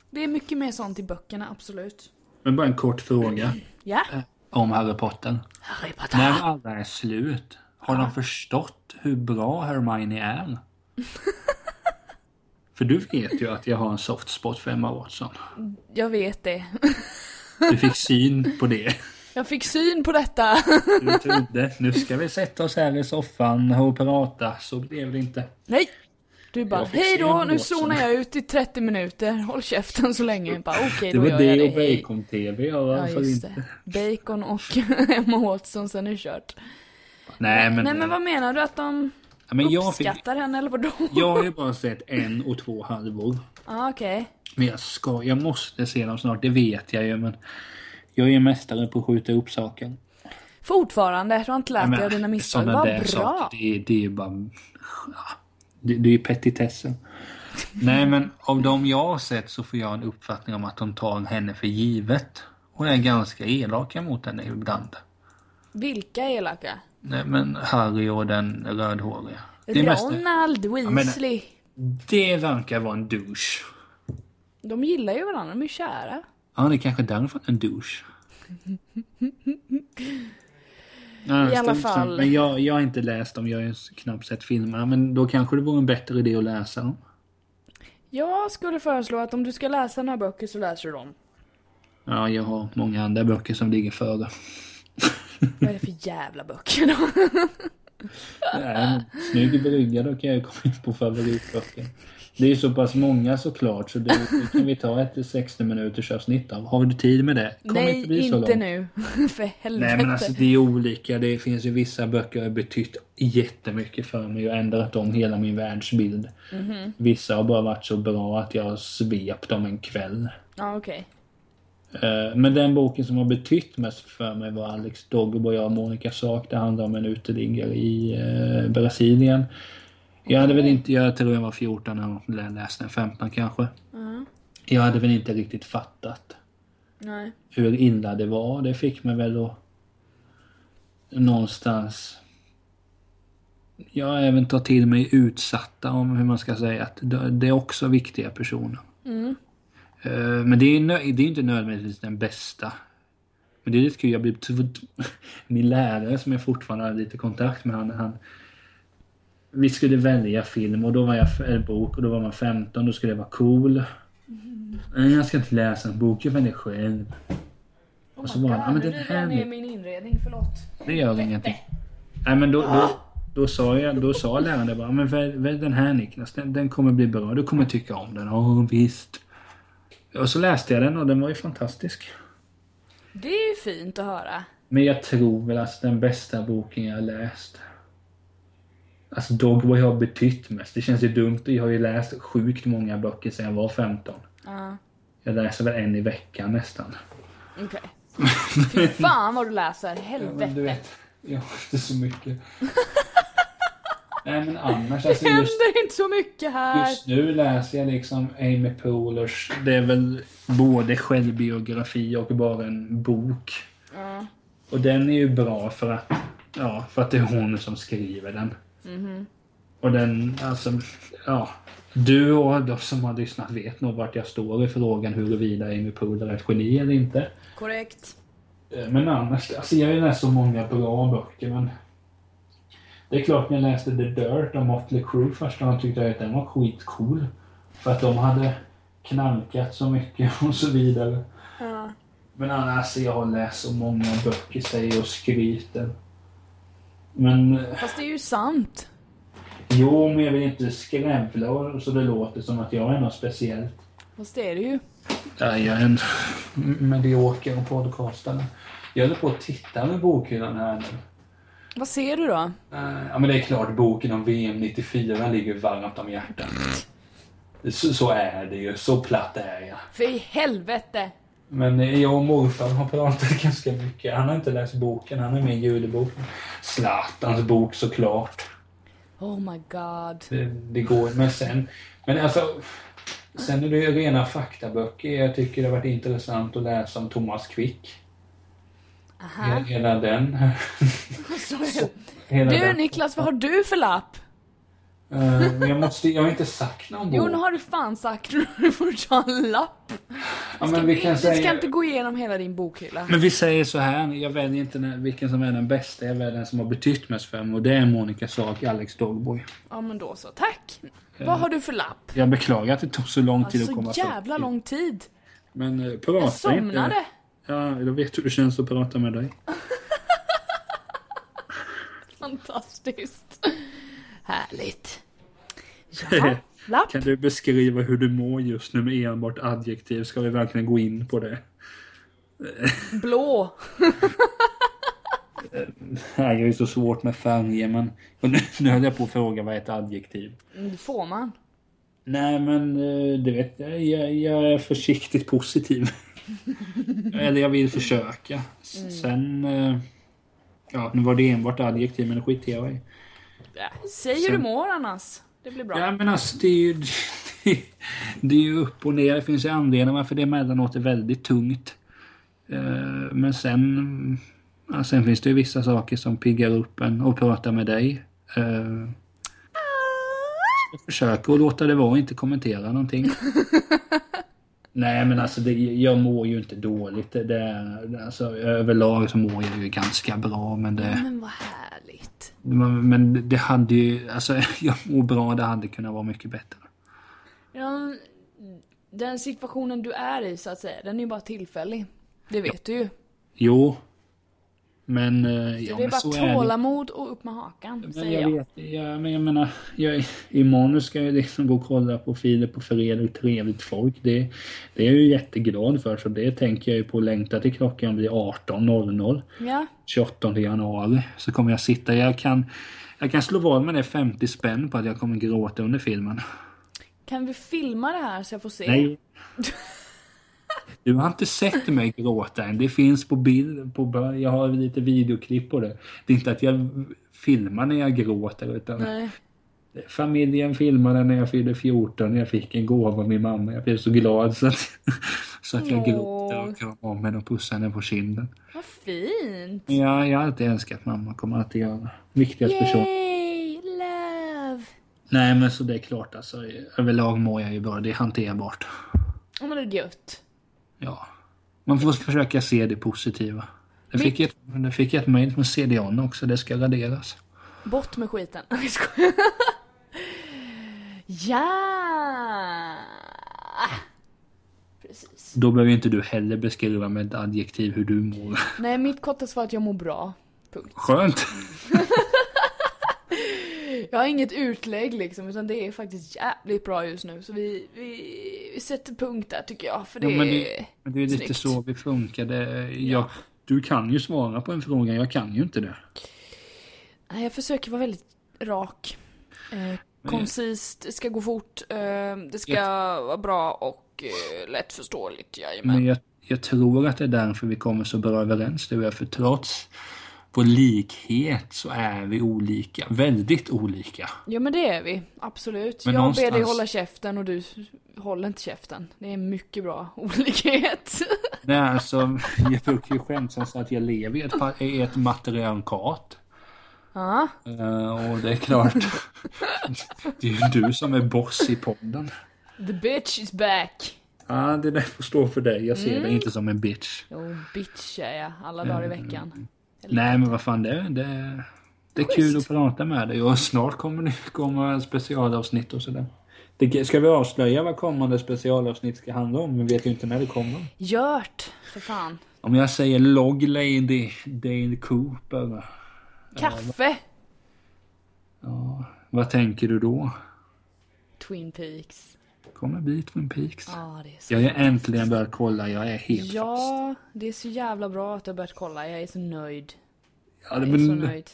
det är mycket mer sånt i böckerna, absolut. Men bara en kort fråga Ja, om Harry Potter. Harry Potter. När alla är slut, har de förstått hur bra Hermione är? För du vet ju att jag har en soft spot för Emma Watson. Jag vet det. Du fick syn på det. Jag fick syn på detta. Du trodde, nu ska vi sätta oss här i soffan och prata. Så blev det inte. Nej! Du bara, Jag hej då, nu Watson." zonar jag ut i 30 minuter. Håll käften så länge. Jag Bara, okej, Det då var jag det och. Bacon-TV. Ja, Ja, varför just inte? det. Bacon och Emma Watson, sen är det kört. Nej, men, Nej men vad menar du? Att de ja, men jag, fick, uppskattar henne eller vadå? jag har ju bara sett en och två halvor. Ja, okej. Men jag ska, jag måste se dem snart, det vet jag ju men jag är mästare på att skjuta upp saker. Fortfarande, du har inte lärt dig av dina misstag. Vad bra. saker, det, är- det är ju bara... Det, det är ju petitesser. Nej men av de jag har sett så får jag en uppfattning om att de tar henne för givet. Och är ganska elaka mot henne ibland. Vilka elaka? Nej men Harry och den rödhåriga. Det, Ronald Weasley. det verkar vara en douche. De gillar ju varandra, de är kära. Ja, det är kanske därför en douche. Ja, I alla fall. Men jag, jag har inte läst dem, jag har ju knappt sett filmerna. Men då kanske det vore en bättre idé att läsa dem. Jag skulle föreslå att om du ska läsa några böcker så läser du dem. Ja, jag har många andra böcker som ligger före. Vad är det för jävla böcker då? Nej, snygg brygga, då kan jag komma in på favoritböcker. Det är så pass många såklart så det, det kan vi ta ett 60 minuters avsnitt av. Har du tid med det? Kommer Nej, inte bli så inte långt. nu. För helvete. Nej men alltså det är olika. Det finns ju vissa böcker som har betytt jättemycket för mig och ändrat om hela min världsbild. Mhm. Vissa har bara varit så bra att jag har svept dem en kväll. Ja, okej. Eh, Men den boken som har betytt mest för mig var Alex Doggerboy och Monica Sak. Det handlar om en uteliggare i eh, Brasilien. Jag hade väl inte, jag tror jag var 14 när jag läste den, 15 kanske. Ja. Jag hade väl inte riktigt fattat Nej. hur illa det var. Det fick mig väl att någonstans Ja, även ta till mig utsatta om hur man ska säga att det det är också viktiga personer. Mm. Eh, Men det är, nö- det är inte nödvändigtvis den bästa. Men det är lite kul, jag blev min lärare som jag fortfarande har lite kontakt med, han, han vi skulle välja film och då var jag, eller bok och då var man 15, då skulle jag vara cool. Nej, jag ska inte läsa en bok, jag väljer själv. Och så var han, ja men den här är- min inredning, förlåt. det gör ingenting. Nej men då, då, då sa jag, då sa läraren det bara, men välj, välj den här Niklas, den, den kommer bli bra, du kommer tycka om den. Ja visst. Och så läste jag den och den var ju fantastisk. Det är ju fint att höra. Men jag tror väl att den bästa boken jag läst. Alltså Dogboy har betytt mest. Det känns ju dumt. Jag har ju läst sjukt många böcker sedan jag var 15. Ja, Jag läser väl en i veckan nästan. okej. Fy fan vad du läser, Ja, helvete. men du vet, jag har inte så mycket. Nej men annars, alltså det just, händer inte så mycket här. just nu läser jag liksom Amy Poolers. Det är väl både självbiografi och bara en bok. Ja. Och den är ju bra för att, ja, för att det är hon som skriver den. Mhm. Och den, alltså, ja. Du och de som har lyssnat vet nog vart jag står i frågan huruvida Amy Poehler är ett geni eller inte. Korrekt. Eh, Men annars, alltså jag har ju läst så många bra böcker men det är klart när jag läste The Dirt av Motley Crue första gången tyckte jag att den var skitcool. För att de hade knarkat så mycket och så vidare. Ja. Men annars, jag har läst så många böcker säger och skryter. Men Fast det är ju sant. jo, men jag vill inte skrävla och- så det låter som att jag är något speciellt. Fast det är det ju. Ja, jag är en medioker podcastare. Jag håller på att titta med bokhyllan här nu. Vad ser du då? Eh, Ja men det är klart, boken om VM 94 ligger varmt om hjärtat. Så, så är det ju, så platt är jag. För i helvete! Men eh, jag och morfar har pratat ganska mycket. Han har inte läst boken, han är med i juleboken. Zlatans bok såklart. Oh my god. Det, det går, men sen... Men alltså... Sen är det ju rena faktaböcker. Jag tycker det har varit intressant att läsa om Thomas Quick. Aha. Hela den. Så. Hela Du den. Niklas, vad har du för lapp? Eh, men jag, måste, jag har inte sagt någon Jo, bok. nu har du fan sagt nu får du ta en lapp. ja, men vi kan Du säga... ska inte gå igenom hela din bokhylla. Men vi säger så här, jag väljer inte vilken som är den bästa, jag väljer den som har betytt mest för mig och det är Monica Sak, Alex Dogboy. Ja men då så, tack. Vad har du för lapp? Jag beklagar att det tog så lång tid att komma Alltså fram jävla till. lång tid. Men eh, Jag prata inte. somnade. Ja, då vet hur det känns att prata med dig. Fantastiskt. Härligt. Ja, lapp. Kan du beskriva hur du mår just nu med enbart adjektiv? Ska vi verkligen gå in på det? Blå. Nej, jag är så svårt med färger men nu, nu höll jag på att fråga vad är ett adjektiv? Mm, Det får man. Nej men eh, du vet, jag, jag, jag är försiktigt positiv. Eller jag vill försöka. Mm. Sen... eh, Ja, nu var det enbart adjektiv men det skiter jag i. Ja, Säg hur du mår annars. Det blir bra. Ja men alltså det är ju... Det är ju upp och ner. Det finns ju anledningar varför det emellanåt är väldigt tungt. Eh, Men sen... Ja, sen finns det ju vissa saker som piggar upp en och prata med dig. Eh, Jag försöker att låta det vara och inte kommentera någonting. Nej men alltså det, jag mår ju inte dåligt. Det, det alltså, överlag så mår jag ju ganska bra men det... Men vad härligt. Men men det hade ju, alltså jag mår bra, det hade kunnat vara mycket bättre. Ja, den situationen du är i så att säga, den är ju bara tillfällig. Det vet du ju. Jo. Men, eh, ja, det är bara så tålamod och upp med hakan, Men säger jag jag. vet, ja, men jag menar, jag, nu ska jag liksom gå och kolla på Filip och Fredrik, trevligt folk. Det, det är jag ju jätteglad för, så det tänker jag ju på längta till klockan blir 18.00. Ja, 28 januari. Så kommer jag sitta, jag kan, jag kan slå vad med det 50 spänn på att jag kommer gråta under filmen. kan vi filma det här så jag får se? Nej. Du har inte sett mig gråta än. Det finns på bild. På, jag har lite videoklipp på det. Det är inte att jag filmar när jag gråter utan Nej. familjen filmade när jag fyllde 14. Jag fick en gåva av min mamma. Jag blev så glad så att, så att jag Åh. gråter och kramar om henne och pussar henne på kinden. Vad fint! Ja, jag har alltid älskat mamma. Kommer alltid göra. Viktigast person. Yay! Love! Nej men så det är klart alltså. Överlag mår jag ju bra. Det är hanterbart. Ja men det är gött. Ja. Man får försöka se det positiva. Det fick, ett, det fick ett mejl från CDON också, det ska raderas. Bort med skiten. Ja! Precis. Då behöver inte du heller beskriva med ett adjektiv hur du mår. Nej, mitt korta svar är att jag mår bra. Punkt. Skönt! Jag har inget utlägg liksom, utan det är faktiskt jävligt bra just nu. Så vi, vi, vi sätter punkt där tycker jag, för det, Ja, men det, men det är lite snyggt. så vi funkar. Det, jag, du kan ju svara på en fråga, jag kan ju inte det. Nej, jag försöker vara väldigt rak. Eh, koncist, det ska gå fort, eh, det ska vara bra och eh, lättförståeligt, jajamän. Men jag, jag tror att det är därför vi kommer så bra överens du och jag. För trots vår likhet så är vi olika. Väldigt olika. Ja men det är vi, absolut. Men jag ber dig någonstans- hålla käften och du håller inte käften. Det är mycket bra olikhet. Nej, alltså, jag brukar ju skämtsamt säga att jag lever i ett, i ett matriarkat. Ja, Eh, och det är klart, det är ju du som är boss i podden. the bitch is back. Ja, det där får stå för dig. Jag ser Mm. dig inte som en bitch. Jo, bitch är jag alla dagar i Mm. Veckan. Nej, men vad fan, det, det, det är kul att prata med dig. Och snart kommer det komma specialavsnitt och sådär. Det, ska vi avslöja vad kommande specialavsnitt ska handla om? Vi vet ju inte när det kommer. Gjort, för fan. Om jag säger Log Lady Dale Cooper. Kaffe! Ja, vad tänker du då? Twin Peaks. Kommer bli Twin Peaks. Ja, så Jag har äntligen börjat kolla, jag är helt fast. Ja, det är så jävla bra att du har börjat kolla. Jag är så nöjd. Ja, Jag är men så nöjd.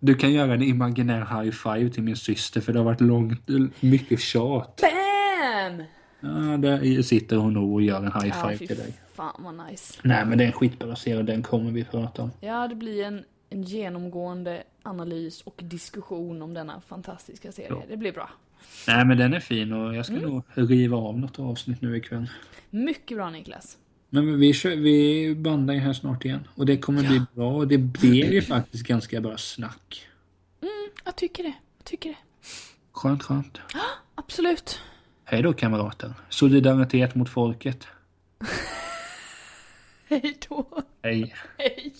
Du kan göra en imaginär high five till min syster för det har varit långt, mycket tjat. BAM! Ja, där sitter hon nog och gör en high Ja, five fy till dig. fan vad nice. Nej men det är en skitbra serie, den kommer vi prata om. Ja, det blir en, en genomgående analys och diskussion om denna fantastiska serie. Ja. Det blir bra. Nej men den är fin och jag ska Mm. nog riva av något avsnitt nu ikväll. Mycket bra Niklas. Men vi, kör, vi bandar ju här snart igen. Och det kommer bli bra och det blev ju faktiskt ganska bra snack. Jag tycker det. Jag tycker det. Skönt, skönt. Absolut. Hej då kamrater. Solidaritet mot folket. Hej då. Hej. Hej.